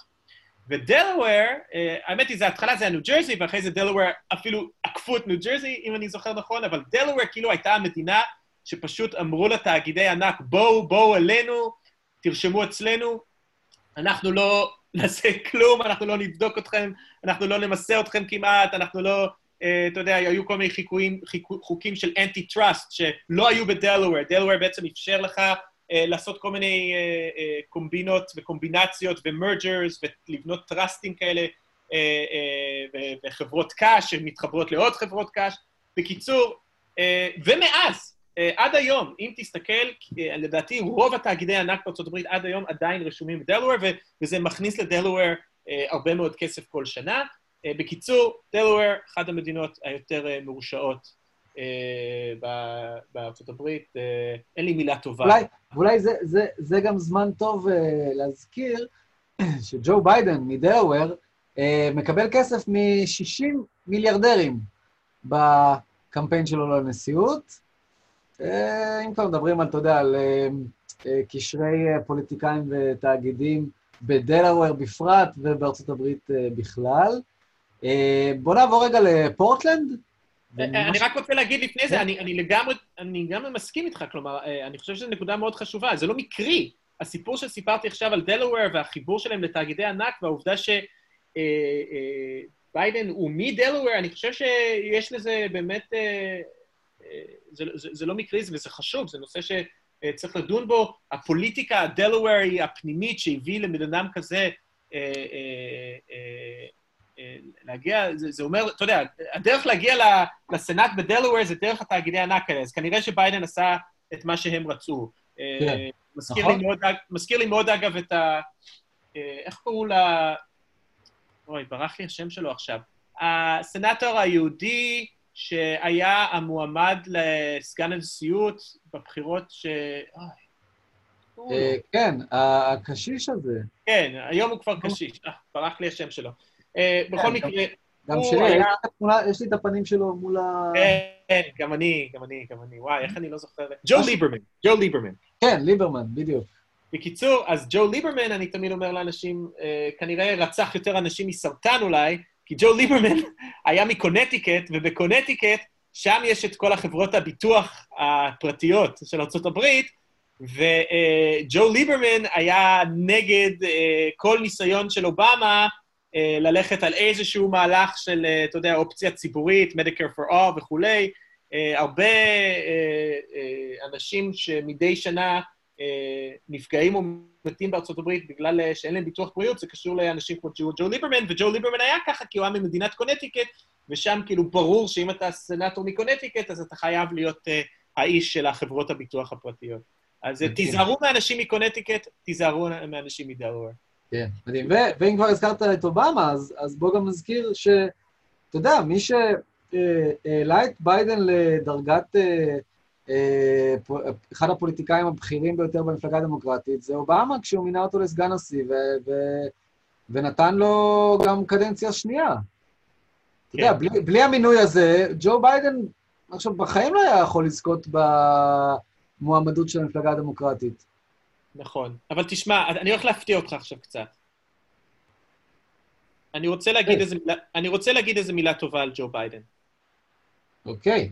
Speaker 1: ודלוור, אה, האמת היא, זה התחלה זה היה ניו ג'רזי, ואחרי זה דלוור אפילו עקפו את ניו ג'רזי, אם אני זוכר נכון, אבל דלוור כאילו הייתה המדינה שפשוט אמרו לתאגידי ענק, בואו, בואו אלינו, תרשמו אצלנו, אנחנו לא *laughs* נעשה כלום, אנחנו לא נבדוק אתכם, אנחנו לא נמסה אתכם כמעט, אנחנו לא... אה, אתה יודע, היו כל מיני חיקויים, חיקו, חוקים של anti-trust שלא היו בדלוור. דלוור בעצם אפשר לך אה, לעשות כל מיני אה, אה, קומבינות וקומבינציות ו mergers ולבנות טראסטים כאלה וחברות קש שמתחברות לעוד חברות קש. בקיצור, ומאז, עד היום, אם תסתכל, לדעתי רוב התאגידי הענק הברית עד היום עדיין רשומים בדלוור, וזה מכניס לדלוור הרבה מאוד כסף כל שנה. בקיצור, דלוור, אחת המדינות היותר מרושעות אה, בארצות הברית, אה, אין לי מילה טובה.
Speaker 2: אולי, אולי זה, זה, זה גם זמן טוב להזכיר *clears throat* שג'ו ביידן מדלוור מקבל כסף מ-60 מיליארדרים בקמפיין שלו לנשיאות, אה, אם כבר מדברים על, אתה יודע, על קשרי פוליטיקאים ותאגידים בדלאוור בפרט ובארצות הברית בכלל. בוא נעבור רגע לפורטלנד.
Speaker 1: אני רק רוצה להגיד לפני זה, כן. אני לגמרי, אני לגמרי מסכים איתך, כלומר, אני חושב שזו נקודה מאוד חשובה, זה לא מקרי. הסיפור שסיפרתי עכשיו על דלאוור והחיבור שלהם לתאגידי ענק והעובדה שביידן אה, אה, הוא מדלאוור, אני חושב שיש לזה באמת, אה, זה, זה, זה לא מקרי וזה חשוב, זה נושא שצריך לדון בו. הפוליטיקה הדלאוורי הפנימית שהביא לבן אדם כזה להגיע, זה, זה אומר, אתה יודע, הדרך להגיע לסנאט בדלאוור זה דרך התאגידי הענק האלה, אז כנראה שביידן עשה את מה שהם רצו. כן. מזכיר, נכון. לי מאוד, מזכיר לי מאוד, אגב, את ה... אה, איך קראו לה... אוי, ברח לי השם שלו עכשיו. הסנאטור היהודי שהיה המועמד לסגן הנשיאות בבחירות ש...
Speaker 2: אה, כן, הקשיש הזה.
Speaker 1: כן, היום הוא כבר קשיש. אה, ברח לי השם שלו. בכל כן, מקרה...
Speaker 2: גם שלי, יש לי את הפנים שלו מול ה...
Speaker 1: כן, גם אני, גם אני, גם אני. וואי, איך אני לא זוכר... ג'ו ליברמן, ג'ו ליברמן.
Speaker 2: כן, ליברמן, בדיוק.
Speaker 1: בקיצור, אז ג'ו ליברמן, אני תמיד אומר לאנשים, אה, כנראה רצח יותר אנשים מסרטן אולי, כי ג'ו ליברמן *laughs* היה מקונטיקט, ובקונטיקט, שם יש את כל החברות הביטוח הפרטיות של ארה"ב, וג'ו ליברמן היה נגד אה, כל ניסיון של אובמה אה, ללכת על איזשהו מהלך של, אה, אתה יודע, אופציה ציבורית, Medicare for All וכולי. אה, הרבה אנשים שמדי שנה נפגעים או מתים בארצות הברית בגלל שאין להם ביטוח בריאות, זה קשור לאנשים כמו ג'ו, ג'ו ליברמן, וג'ו ליברמן היה ככה כי הוא היה ממדינת קונטיקט, ושם כאילו ברור שאם אתה סנאטור מקונטיקט, אז אתה חייב להיות האיש של החברות הביטוח הפרטיות. אז תיזהרו מאנשים מקונטיקט, תיזהרו מאנשים מדלוור.
Speaker 2: כן, מדהים. ואם כבר הזכרת את אובמה, אז, אז בוא גם נזכיר ש... אתה יודע, מי שהעלה את ביידן לדרגת אה, אה, אחד הפוליטיקאים הבכירים ביותר במפלגה הדמוקרטית, זה אובמה כשהוא מינה אותו לסגן נשיא, ו- ו- ונתן לו גם קדנציה שנייה. אתה כן. יודע, בלי, בלי המינוי הזה, ג'ו ביידן עכשיו בחיים לא היה יכול לזכות במועמדות של המפלגה הדמוקרטית.
Speaker 1: נכון. אבל תשמע, אני הולך להפתיע אותך עכשיו קצת. אני רוצה להגיד, איזה מילה, אני רוצה להגיד איזה מילה טובה על ג'ו ביידן.
Speaker 2: אוקיי.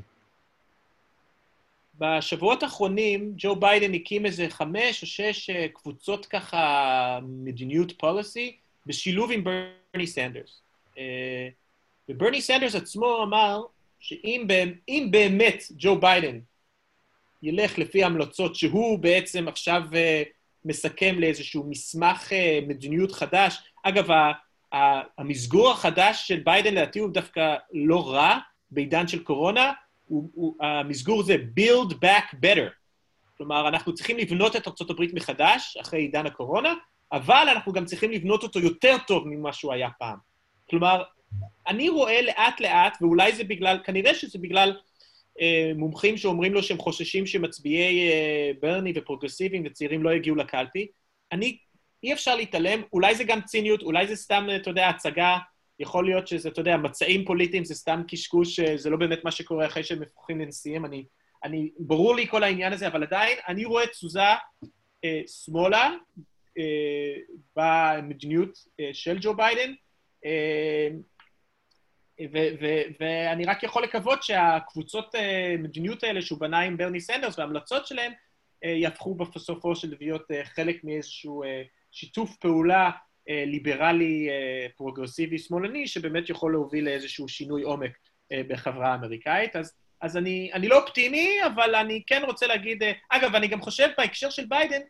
Speaker 1: בשבועות האחרונים, ג'ו ביידן הקים איזה חמש או שש אה, קבוצות ככה, מדיניות policy, בשילוב עם ברני סנדרס. אה, וברני סנדרס עצמו אמר שאם באמת ג'ו ביידן ילך לפי ההמלצות שהוא בעצם עכשיו uh, מסכם לאיזשהו מסמך uh, מדיניות חדש. אגב, ה- ה- המסגור החדש של ביידן לדעתי הוא דווקא לא רע בעידן של קורונה, הוא, הוא, המסגור זה Build Back Better. כלומר, אנחנו צריכים לבנות את ארה"ב מחדש אחרי עידן הקורונה, אבל אנחנו גם צריכים לבנות אותו יותר טוב ממה שהוא היה פעם. כלומר, אני רואה לאט-לאט, ואולי זה בגלל, כנראה שזה בגלל מומחים שאומרים לו שהם חוששים שמצביעי אה, ברני ופרוגרסיביים וצעירים לא יגיעו לקלפי. אני, אי אפשר להתעלם, אולי זה גם ציניות, אולי זה סתם, אתה יודע, הצגה, יכול להיות שזה, אתה יודע, מצעים פוליטיים זה סתם קשקוש, אה, זה לא באמת מה שקורה אחרי שהם הפוכים לנשיאים, אני, אני, ברור לי כל העניין הזה, אבל עדיין אני רואה תזוזה אה, שמאלה אה, במדיניות אה, של ג'ו ביידן, אה, ואני רק יכול לקוות שהקבוצות אה, מדיניות האלה שהוא בנה עם ברני סנדרס וההמלצות שלהם אה, יהפכו בסופו של להיות אה, חלק מאיזשהו שיתוף פעולה ליברלי, פרוגרסיבי, שמאלני, שבאמת יכול להוביל לאיזשהו שינוי עומק בחברה האמריקאית. אז, אז אני, אני לא אופטימי, אבל אני כן רוצה להגיד... אגב, אני גם חושב בהקשר של ביידן,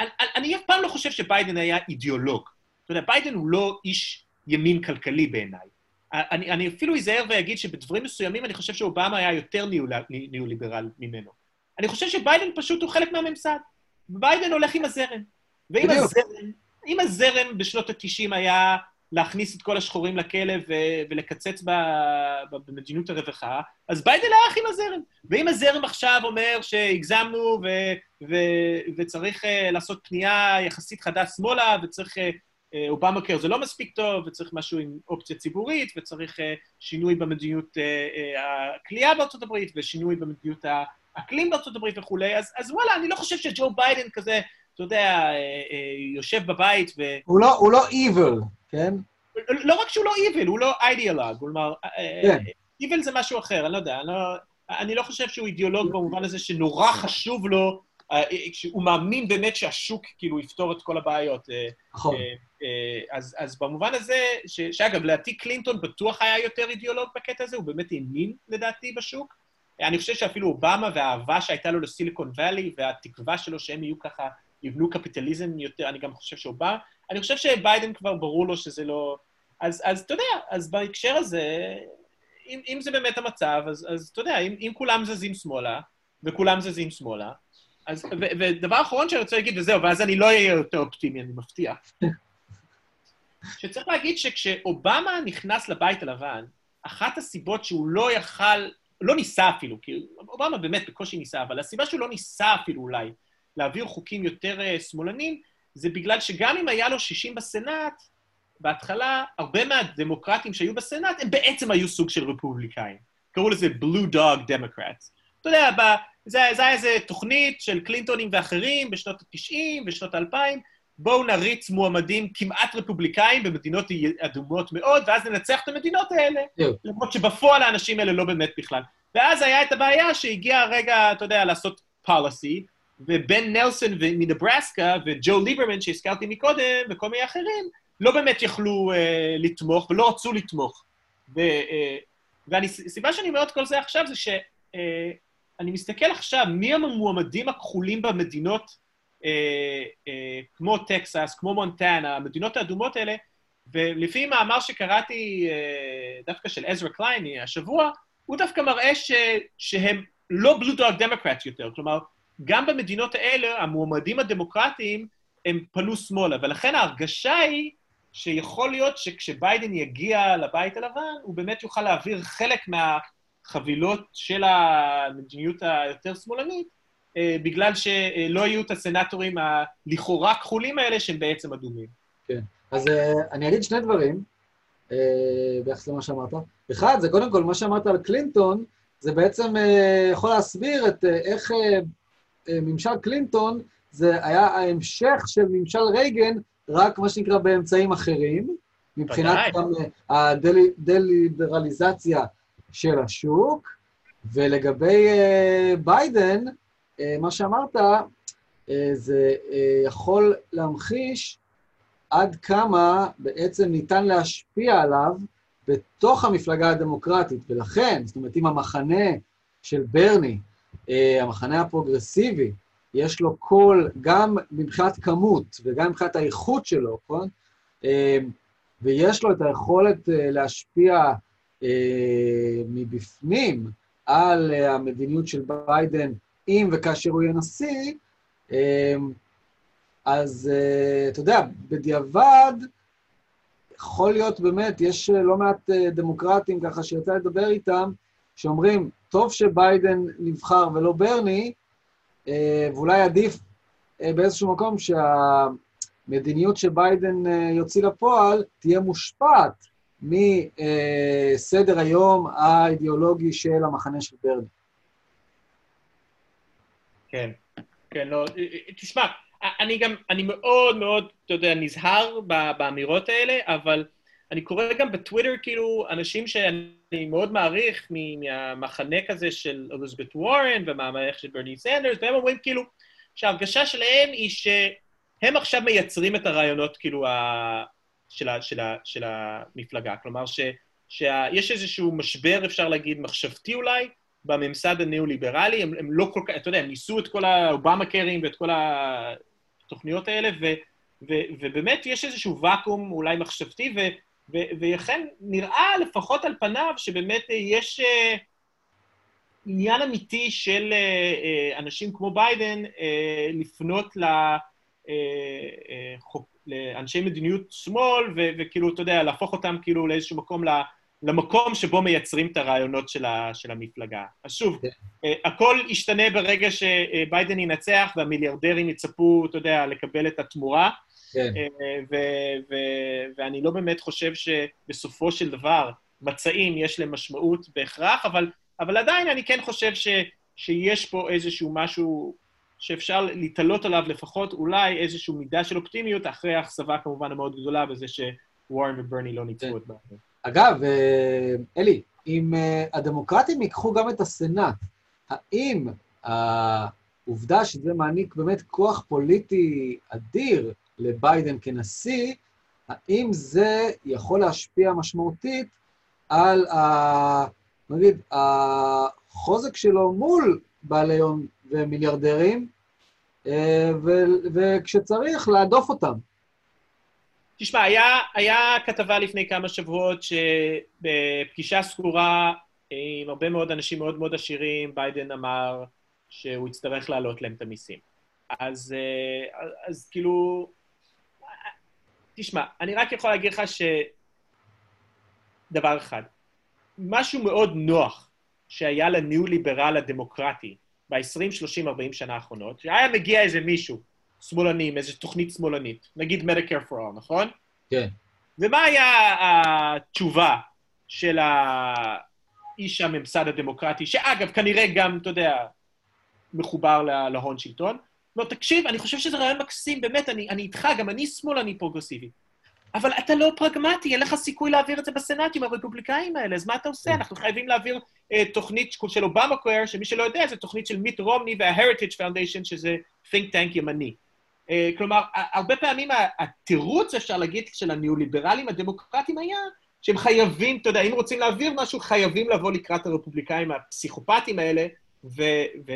Speaker 1: אני, אני אף פעם לא חושב שביידן היה אידיאולוג. אתה יודע, ביידן הוא לא איש ימין כלכלי בעיניי. אני, אני אפילו אזהר ואגיד שבדברים מסוימים אני חושב שאובמה היה יותר ניאו-ליברל ממנו. אני חושב שביידן פשוט הוא חלק מהממסד. ביידן הולך עם הזרם. ואם הזרם, אם הזרם בשנות ה-90 היה להכניס את כל השחורים לכלא ו- ולקצץ במדיניות הרווחה, אז ביידן הלך עם הזרם. ואם הזרם עכשיו אומר שהגזמנו ו- ו- וצריך uh, לעשות פנייה יחסית חדה שמאלה, וצריך uh, אובמה קר זה לא מספיק טוב, וצריך משהו עם אופציה ציבורית, וצריך uh, שינוי במדיניות uh, uh, הכלייה בארצות הברית, ושינוי במדיניות האקלים בארצות הברית וכולי, אז, אז וואלה, אני לא חושב שג'ו ביידן כזה, אתה יודע, אה, אה, יושב בבית ו...
Speaker 2: הוא לא, הוא לא evil, כן?
Speaker 1: לא רק שהוא לא איביל, הוא לא אידיאולוג, כלומר,
Speaker 2: כן.
Speaker 1: איביל זה משהו אחר, אני לא יודע, אני לא, אני לא חושב שהוא אידיאולוג במובן הזה שנורא חשוב לו, אה, שהוא מאמין באמת שהשוק כאילו יפתור את כל הבעיות. אה,
Speaker 2: נכון.
Speaker 1: אה, אה, אז, אז במובן הזה, ש, שאגב, לדעתי קלינטון בטוח היה יותר אידיאולוג בקטע הזה, הוא באמת האמין לדעתי בשוק. אני חושב שאפילו אובמה והאהבה שהייתה לו לסיליקון וואלי והתקווה שלו שהם יהיו ככה, יבנו קפיטליזם יותר, אני גם חושב שאובמה, אני חושב שביידן כבר ברור לו שזה לא... אז, אז אתה יודע, אז בהקשר הזה, אם, אם זה באמת המצב, אז, אז אתה יודע, אם, אם כולם זזים שמאלה, וכולם זזים שמאלה, אז, ו, ודבר אחרון שאני רוצה להגיד, וזהו, ואז אני לא אהיה יותר אופטימי, אני מבטיח. שצריך להגיד שכשאובמה נכנס לבית הלבן, אחת הסיבות שהוא לא יכל, לא ניסה אפילו, כי אובמה באמת בקושי ניסה, אבל הסיבה שהוא לא ניסה אפילו אולי להעביר חוקים יותר uh, שמאלנים, זה בגלל שגם אם היה לו 60 בסנאט, בהתחלה, הרבה מהדמוקרטים שהיו בסנאט, הם בעצם היו סוג של רפובליקאים. קראו לזה Blue Dog Democrats. אתה יודע, זה, זה היה איזו תוכנית של קלינטונים ואחרים בשנות ה-90, בשנות ה-2000, בואו נריץ מועמדים כמעט רפובליקאים במדינות אדומות מאוד, ואז ננצח את המדינות האלה. למרות שבפועל האנשים האלה לא באמת בכלל. ואז היה את הבעיה שהגיע הרגע, אתה יודע, לעשות policy, ובן נלסון מנברסקה וג'ו ליברמן שהזכרתי מקודם, וכל מיני אחרים, לא באמת יכלו uh, לתמוך ולא רצו לתמוך. ו, uh, והסיבה שאני אומר את כל זה עכשיו זה שאני uh, מסתכל עכשיו מי המועמדים הכחולים במדינות uh, uh, כמו טקסס, כמו מונטנה, המדינות האדומות האלה, ולפי מאמר שקראתי uh, דווקא של עזרא קלייני השבוע, הוא דווקא מראה ש, שהם לא בלו דוג דמוקרט יותר, כלומר, גם במדינות האלה, המועמדים הדמוקרטיים הם פנו שמאלה, ולכן ההרגשה היא שיכול להיות שכשביידן יגיע לבית הלבן, הוא באמת יוכל להעביר חלק מהחבילות של המדיניות היותר שמאלנית, אה, בגלל שלא יהיו את הסנטורים הלכאורה כחולים האלה שהם בעצם אדומים.
Speaker 2: כן. אז אה, אני אגיד שני דברים אה, ביחס למה שאמרת. אחד, זה קודם כל, מה שאמרת על קלינטון, זה בעצם יכול להסביר את איך ממשל קלינטון, זה היה ההמשך של ממשל רייגן, רק מה שנקרא באמצעים אחרים, מבחינת. גם הדליברליזציה של השוק, ולגבי אה, ביידן, אה, מה שאמרת, אה, זה יכול להמחיש עד כמה בעצם ניתן להשפיע עליו בתוך המפלגה הדמוקרטית, ולכן, זאת אומרת, אם המחנה של ברני, המחנה הפרוגרסיבי, יש לו קול גם מבחינת כמות וגם מבחינת האיכות שלו, נכון? ויש לו את היכולת להשפיע מבפנים על אה, המדיניות של ביידן, אם וכאשר הוא יהיה נשיא, אה, אז אה, אתה יודע, בדיעבד, יכול להיות באמת, יש אה, לא מעט אה, דמוקרטים ככה שיצא לדבר איתם, שאומרים, טוב שביידן נבחר ולא ברני, אה, ואולי עדיף אה, באיזשהו מקום שהמדיניות שביידן אה, יוציא לפועל תהיה מושפעת מסדר היום האידיאולוגי של המחנה של ברני.
Speaker 1: כן, כן, לא, תשמע, אני גם, אני מאוד מאוד, אתה יודע, נזהר באמירות האלה, אבל אני קורא גם בטוויטר, כאילו, אנשים שאני מאוד מעריך מהמחנה כזה של אליזבת וורן ומהמערכת של ברני סנדרס, והם אומרים כאילו שההרגשה שלהם היא שהם עכשיו מייצרים את הרעיונות, כאילו, של, ה- של, ה- של המפלגה. כלומר, ש- שיש איזשהו משבר, אפשר להגיד, מחשבתי אולי, בממסד הניאו-ליברלי, הם, הם לא כל כך, אתה יודע, הם ניסו את כל האובמה קרים ואת כל התוכניות האלה, ו, ו, ובאמת יש איזשהו ואקום אולי מחשבתי, ו, ו, ולכן נראה לפחות על פניו שבאמת יש uh, עניין אמיתי של uh, uh, אנשים כמו ביידן uh, לפנות ל... לאנשי מדיניות שמאל, ו- וכאילו, אתה יודע, להפוך אותם כאילו לאיזשהו מקום למקום שבו מייצרים את הרעיונות של, ה, של המפלגה. אז שוב,
Speaker 2: כן.
Speaker 1: אה, הכל ישתנה ברגע שביידן ינצח והמיליארדרים יצפו, אתה יודע, לקבל את התמורה,
Speaker 2: כן.
Speaker 1: אה, ו- ו- ואני לא באמת חושב שבסופו של דבר מצעים יש להם משמעות בהכרח, אבל, אבל עדיין אני כן חושב ש... שיש פה איזשהו משהו שאפשר להתעלות עליו לפחות אולי איזושהי מידה של אופטימיות, אחרי האכזבה כמובן המאוד גדולה בזה שוורן וברני לא ניצחו את ביידן.
Speaker 2: אגב, אה, אלי, אם אה, הדמוקרטים ייקחו גם את הסנאט, האם העובדה שזה מעניק באמת כוח פוליטי אדיר לביידן כנשיא, האם זה יכול להשפיע משמעותית על, ה, נגיד, החוזק שלו מול בעלי הון ומיליארדרים, אה, וכשצריך, להדוף אותם.
Speaker 1: תשמע, היה, היה כתבה לפני כמה שבועות שבפגישה סגורה עם הרבה מאוד אנשים מאוד מאוד עשירים, ביידן אמר שהוא יצטרך להעלות להם את המיסים. אז, אה, אז כאילו, תשמע, אני רק יכול להגיד לך שדבר אחד, משהו מאוד נוח שהיה לניאו-ליברל הדמוקרטי ב-20, 30, 40 שנה האחרונות, שהיה מגיע איזה מישהו, שמאלני, איזו תוכנית שמאלנית, נגיד Medicare for All, נכון?
Speaker 2: כן.
Speaker 1: ומה היה התשובה של האיש הממסד הדמוקרטי, שאגב, כנראה גם, אתה יודע, מחובר להון שלטון? לא, תקשיב, אני חושב שזה רעיון מקסים, באמת, אני, אני איתך, גם אני שמאל, אני פרוגרסיבי. אבל אתה לא פרגמטי, אין לך סיכוי להעביר את זה בסנאט עם הרפובליקאים האלה, אז מה אתה עושה? אנחנו חייבים להעביר uh, תוכנית של אובמה קוויר, שמי שלא יודע, זו תוכנית של מיט רומני וה-Heritage Foundation, שזה think tank ימני. Uh, כלומר, הרבה פעמים התירוץ, אפשר להגיד, של הניאו-ליברלים הדמוקרטיים היה שהם חייבים, אתה יודע, אם רוצים להעביר משהו, חייבים לבוא לקראת הרפובליקאים הפסיכופטיים האלה, ו... ו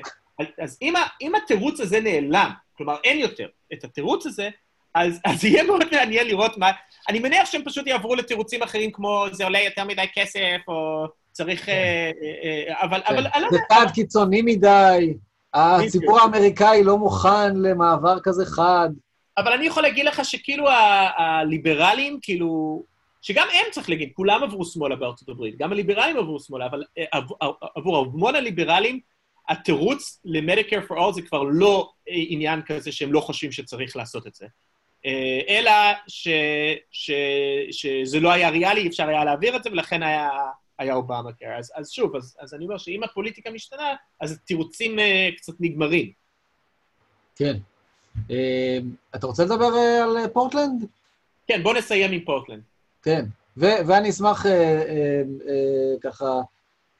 Speaker 1: אז אם, אם התירוץ הזה נעלם, כלומר אין יותר את התירוץ הזה, אז, אז יהיה מאוד מעניין לראות מה... אני מניח שהם פשוט יעברו לתירוצים אחרים כמו זה עולה יותר מדי כסף, או צריך... כן. אה, אה, אה, אבל... כן. אבל...
Speaker 2: זה צעד קיצוני מדי, הציבור האמריקאי לא מוכן למעבר כזה חד.
Speaker 1: אבל אני יכול להגיד לך שכאילו הליברלים, כאילו... שגם הם, צריך להגיד, כולם עברו שמאלה בארצות הברית, גם הליברלים עברו שמאלה, אבל עבור המון הליברלים, התירוץ ל-Medicare for All זה כבר לא עניין כזה שהם לא חושבים שצריך לעשות את זה. אה, אלא ש, ש, שזה לא היה ריאלי, אפשר היה להעביר את זה, ולכן היה, היה אובמה קר. אז, אז שוב, אז, אז אני אומר שאם הפוליטיקה משתנה, אז התירוצים uh, קצת נגמרים.
Speaker 2: כן. Uh, אתה רוצה לדבר uh, על פורטלנד?
Speaker 1: כן, בוא נסיים עם פורטלנד.
Speaker 2: כן, ו- ואני אשמח uh, uh, uh, ככה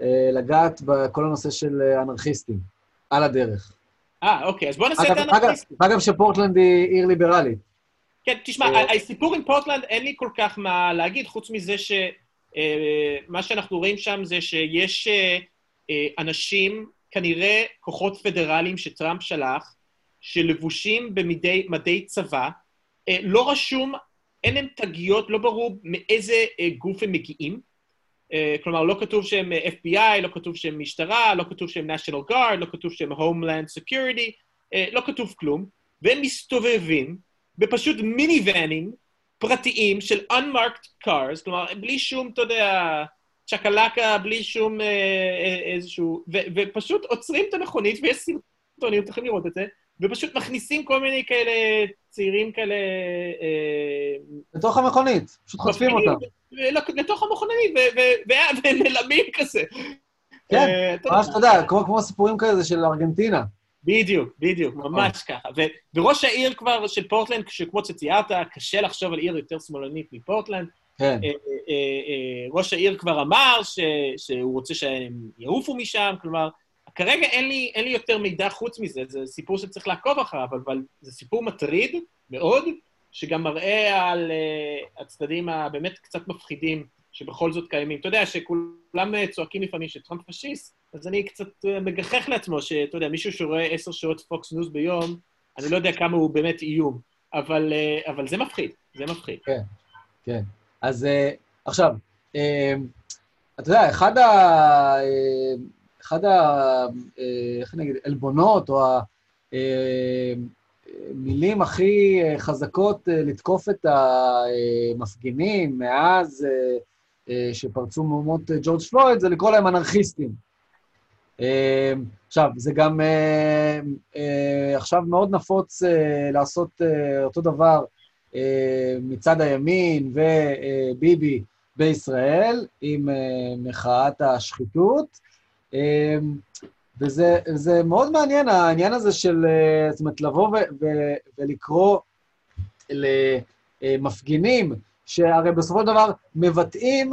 Speaker 2: uh, לגעת בכל הנושא של אנרכיסטים, על הדרך.
Speaker 1: אה, אוקיי, אז בוא נעשה את האנרכיסטים.
Speaker 2: אגב, שפורטלנד היא עיר ליברלית.
Speaker 1: כן, תשמע, אה, הסיפור עם פורטלנד, אין לי כל כך מה להגיד, חוץ מזה שמה אה, שאנחנו רואים שם זה שיש אה, אנשים, כנראה כוחות פדרליים שטראמפ שלח, שלבושים במדי צבא, לא רשום, אין להם תגיות, לא ברור מאיזה גוף הם מגיעים. כלומר, לא כתוב שהם FBI, לא כתוב שהם משטרה, לא כתוב שהם national guard, לא כתוב שהם homeland security, לא כתוב כלום, והם מסתובבים, בפשוט מיני ואנים פרטיים של unmarked cars, כלומר, בלי שום, אתה יודע, צ'קלקה, בלי שום אה, אה, איזשהו... ו, ופשוט עוצרים את המכונית, ויש סרטונים, אתם יכולים לראות את זה, ופשוט מכניסים כל מיני כאלה צעירים כאלה... אה,
Speaker 2: לתוך המכונית, פשוט חוטפים אותם.
Speaker 1: לתוך המכונית, ונעלמים כזה.
Speaker 2: כן, ממש, אתה יודע, כמו סיפורים כאלה של ארגנטינה.
Speaker 1: בדיוק, בדיוק, ממש ככה. וראש העיר כבר של פורטלנד, שכמו שציירת, קשה לחשוב על עיר יותר שמאלנית מפורטלנד.
Speaker 2: כן. אה, אה,
Speaker 1: אה, ראש העיר כבר אמר שהוא רוצה שהם יעופו משם, כלומר, כרגע אין לי, אין לי יותר מידע חוץ מזה, זה סיפור שצריך לעקוב אחריו, אבל זה סיפור מטריד מאוד, שגם מראה על הצדדים הבאמת קצת מפחידים שבכל זאת קיימים. אתה יודע, שכולם צועקים לפעמים שטראמפ פשיסט, אז אני קצת אה, מגחך לעצמו, שאתה יודע, מישהו שרואה עשר שעות פוקס ניוז ביום, אני לא יודע כמה הוא באמת איום, אבל, אה, אבל זה מפחיד, זה מפחיד.
Speaker 2: כן, כן. אז אה, עכשיו, אתה יודע, אחד ה... אחד ה... איך אני אגיד, עלבונות, או המילים הכי חזקות לתקוף את המפגינים מאז שפרצו מהומות ג'ורג' פלויד, זה לקרוא להם אנרכיסטים. אמ, עכשיו, זה גם אה, אה, עכשיו מאוד נפוץ אה, לעשות אותו דבר מצד הימין וביבי בישראל, עם מחאת השחיתות. וזה מאוד מעניין, העניין הזה של, זאת אומרת, לבוא ו, ו, ולקרוא למפגינים, שהרי בסופו של דבר מבטאים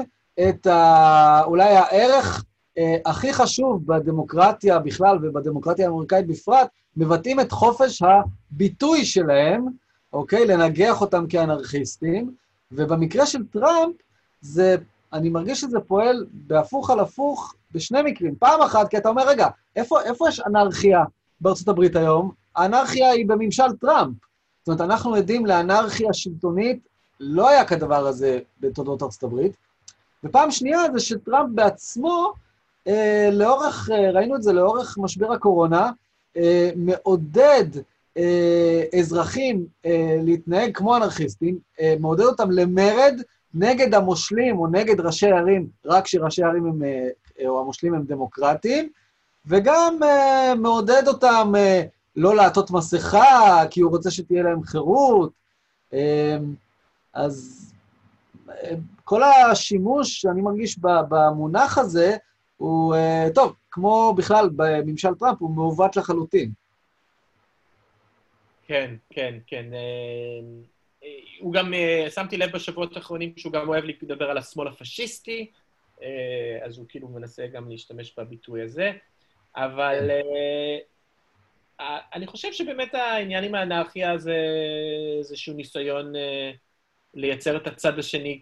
Speaker 2: את ה, אולי הערך אה, הכי חשוב בדמוקרטיה בכלל ובדמוקרטיה האמריקאית בפרט, מבטאים את חופש הביטוי שלהם, אוקיי? לנגח אותם כאנרכיסטים, ובמקרה של טראמפ, זה, אני מרגיש שזה פועל בהפוך על הפוך בשני מקרים. פעם אחת, כי אתה אומר, רגע, איפה, איפה יש אנרכיה בארצות הברית היום? האנרכיה היא בממשל טראמפ. זאת אומרת, אנחנו עדים לאנרכיה שלטונית, לא היה כדבר הזה בתולדות ארצות הברית. ופעם שנייה זה שטראמפ בעצמו, אה, לאורך, אה, ראינו את זה לאורך משבר הקורונה, אה, מעודד אה, אזרחים אה, להתנהג כמו אנרכיסטים, אה, מעודד אותם למרד נגד המושלים או נגד ראשי ערים, רק כשראשי ערים הם, אה, או המושלים הם דמוקרטיים, וגם אה, מעודד אותם אה, לא לעטות מסכה, כי הוא רוצה שתהיה להם חירות. אה, אז אה, כל השימוש שאני מרגיש במונח הזה, הוא, אה, טוב, כמו בכלל בממשל טראמפ, הוא מעוות לחלוטין.
Speaker 1: כן, כן, כן. אה, הוא גם, שמתי לב בשבועות האחרונים שהוא גם אוהב לדבר על השמאל הפשיסטי, אז הוא כאילו מנסה גם להשתמש בביטוי הזה, אבל אני חושב שבאמת העניין עם האנרכיה זה איזשהו ניסיון לייצר את הצד השני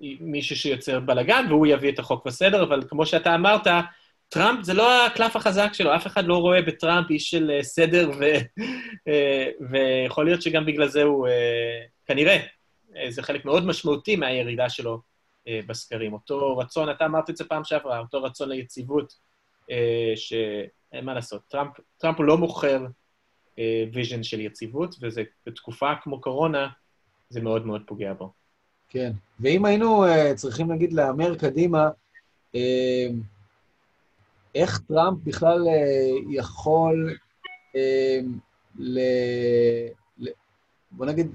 Speaker 1: כמישהו שיוצר בלאגן, והוא יביא את החוק בסדר, אבל כמו שאתה אמרת, טראמפ זה לא הקלף החזק שלו, אף אחד לא רואה בטראמפ איש של אה, סדר, ו... אה, ויכול להיות שגם בגלל זה הוא, אה, כנראה, זה חלק מאוד משמעותי מהירידה שלו בסקרים. אותו רצון, אתה אמרת את זה פעם שעברה, אותו רצון ליציבות, שאין מה לעשות. טראמפ, טראמפ הוא לא מוכר vision של יציבות, וזה בתקופה כמו קורונה, זה מאוד מאוד פוגע בו.
Speaker 2: כן, ואם היינו uh, צריכים, נגיד, להמר קדימה, uh, איך טראמפ בכלל uh, יכול, uh, ל, ל, בוא נגיד,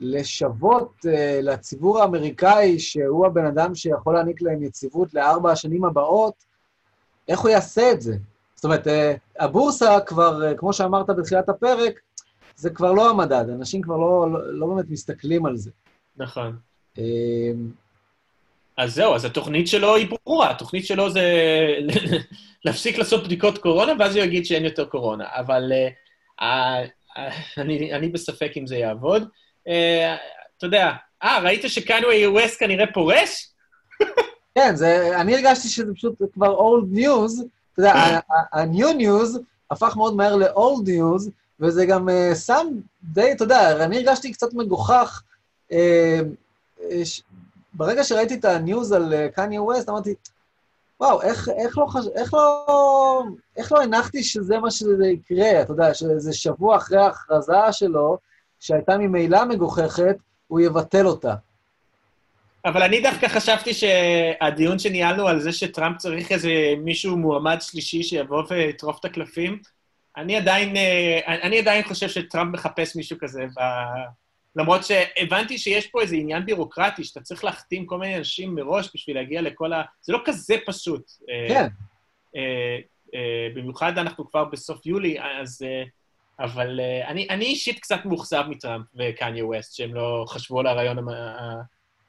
Speaker 2: לשוות uh, לציבור האמריקאי, שהוא הבן אדם שיכול להעניק להם יציבות לארבע השנים הבאות, איך הוא יעשה את זה? זאת אומרת, אה, הבורסה כבר, אה, כמו שאמרת בתחילת הפרק, זה כבר לא המדד, אנשים כבר לא, לא, לא באמת מסתכלים על זה.
Speaker 1: נכון. אמ, אז זהו, אז התוכנית שלו היא ברורה, התוכנית שלו זה *laughs* להפסיק לעשות בדיקות קורונה, ואז הוא יגיד שאין יותר קורונה. אבל uh, uh, אני, אני בספק אם זה יעבוד. Uh, אתה יודע, אה, ראית שקנווי ווסט כנראה פורש? *laughs*
Speaker 2: כן, זה, אני הרגשתי שזה פשוט כבר old news, אתה יודע, ה-new news הפך מאוד מהר ל-old news, וזה גם uh, שם די, אתה יודע, אני הרגשתי קצת מגוחך. Uh, ש... ברגע שראיתי את הניוז על קניה ווסט, אמרתי, וואו, לא לא... איך לא הנחתי שזה מה שזה יקרה? אתה יודע, שזה שבוע אחרי ההכרזה שלו, שהייתה ממילא מגוחכת, הוא יבטל אותה.
Speaker 1: אבל אני דווקא חשבתי שהדיון שניהלנו על זה שטראמפ צריך איזה מישהו מועמד שלישי שיבוא ויטרוף את הקלפים, אני עדיין, אה, אני עדיין חושב שטראמפ מחפש מישהו כזה, ב... למרות שהבנתי שיש פה איזה עניין בירוקרטי, שאתה צריך להחתים כל מיני אנשים מראש בשביל להגיע לכל ה... זה לא כזה פשוט.
Speaker 2: אה, כן.
Speaker 1: במיוחד אנחנו כבר בסוף יולי, אז... אבל אני, אני אישית קצת מאוכזב מטראמפ וקניה ווסט, שהם לא חשבו על הרעיון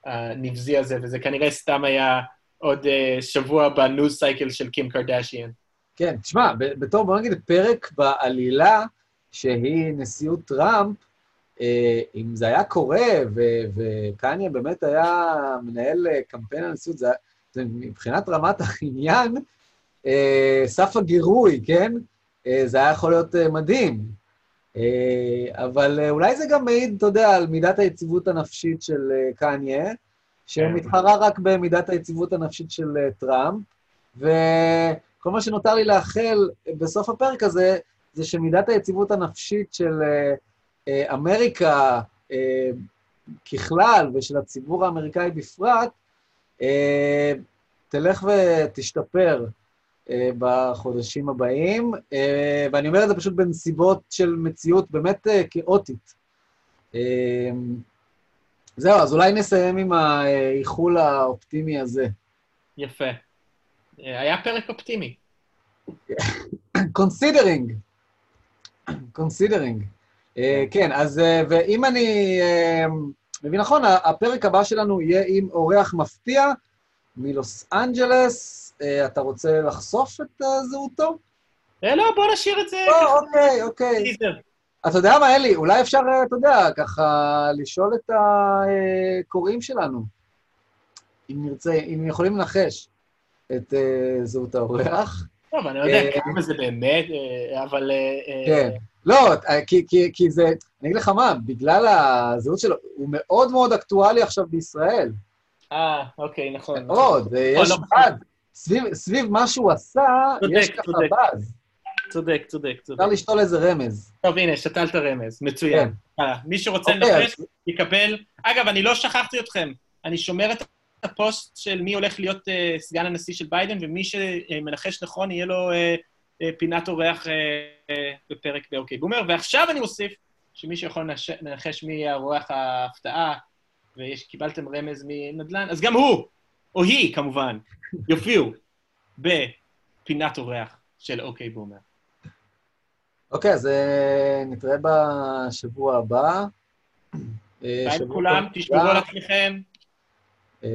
Speaker 1: הנבזי הזה, וזה כנראה סתם היה עוד uh, שבוע בניוז סייקל של קים קרדשיאן.
Speaker 2: כן, תשמע, בתור, בוא נגיד, פרק בעלילה, שהיא נשיאות טראמפ, אה, אם זה היה קורה, וקניה באמת היה מנהל אה, קמפיין הנשיאות, זה, זה מבחינת רמת *laughs* העניין, אה, סף הגירוי, כן? זה היה יכול להיות מדהים. אה, אבל אה, אולי זה גם מעיד, אתה יודע, על מידת היציבות הנפשית של אה, קניה, שמתחרה רק במידת היציבות הנפשית של טראמפ, וכל מה שנותר לי לאחל בסוף הפרק הזה, זה שמידת היציבות הנפשית של אמריקה ככלל ושל הציבור האמריקאי בפרט, תלך ותשתפר. אה, בחודשים הבאים, אה, ואני אומר את זה פשוט בנסיבות של מציאות באמת אה, כאוטית. זהו, אז אולי נסיים עם האיחול האופטימי הזה.
Speaker 1: יפה. היה פרק אופטימי. *coughs*
Speaker 2: Considering. Considering. *coughs* כן, אז ואם אני מבין נכון, הפרק הבא שלנו יהיה עם אורח מפתיע מלוס אנג'לס. אה, אתה רוצה לחשוף את אה, זהותו?
Speaker 1: אה, לא, בוא נשאיר את זה
Speaker 2: לא,
Speaker 1: ככה.
Speaker 2: אוקיי, אוקיי. אתה יודע מה, אלי, אולי אפשר, אתה יודע, ככה לשאול את הקוראים שלנו, אם נרצה, אם יכולים לנחש את זהות האורח.
Speaker 1: טוב, אני לא יודע כמה זה באמת, אבל...
Speaker 2: כן. לא, כי, כי, כי זה, אני אגיד לך מה, בגלל הזהות שלו, הוא מאוד מאוד אקטואלי עכשיו בישראל.
Speaker 1: אה, אוקיי, נכון.
Speaker 2: מאוד, יש
Speaker 1: לו,
Speaker 2: באז. סביב, סביב מה שהוא עשה,
Speaker 1: צודק,
Speaker 2: יש ככה
Speaker 1: צודק.
Speaker 2: באז.
Speaker 1: צודק, צודק, צודק.
Speaker 2: אפשר לשתול איזה רמז.
Speaker 1: טוב, הנה, שתלת רמז, מצוין. הלאה. מי שרוצה
Speaker 2: כן. אוקיי,
Speaker 1: לנחש, יקבל... אגב, אני לא שכחתי אתכם. אני שומר את הפוסט של מי הולך להיות אה, סגן הנשיא של ביידן, ומי שמנחש נכון, יהיה לו אה, אה, פינת אורח אה, אה, בפרק באוקיי בומר. ועכשיו אני מוסיף שמי שיכול לנש- לנחש מי יהיה אורח ההפתעה, וקיבלתם רמז מנדל"ן, אז גם הוא, או היא, כמובן, יופיעו בפינת אורח של אוקיי בומר.
Speaker 2: אוקיי, אז אה, נתראה בשבוע הבא. אה,
Speaker 1: ביי לכולם, תשמרו על עצמכם,
Speaker 2: אה,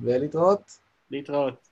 Speaker 2: ולהתראות.
Speaker 1: להתראות.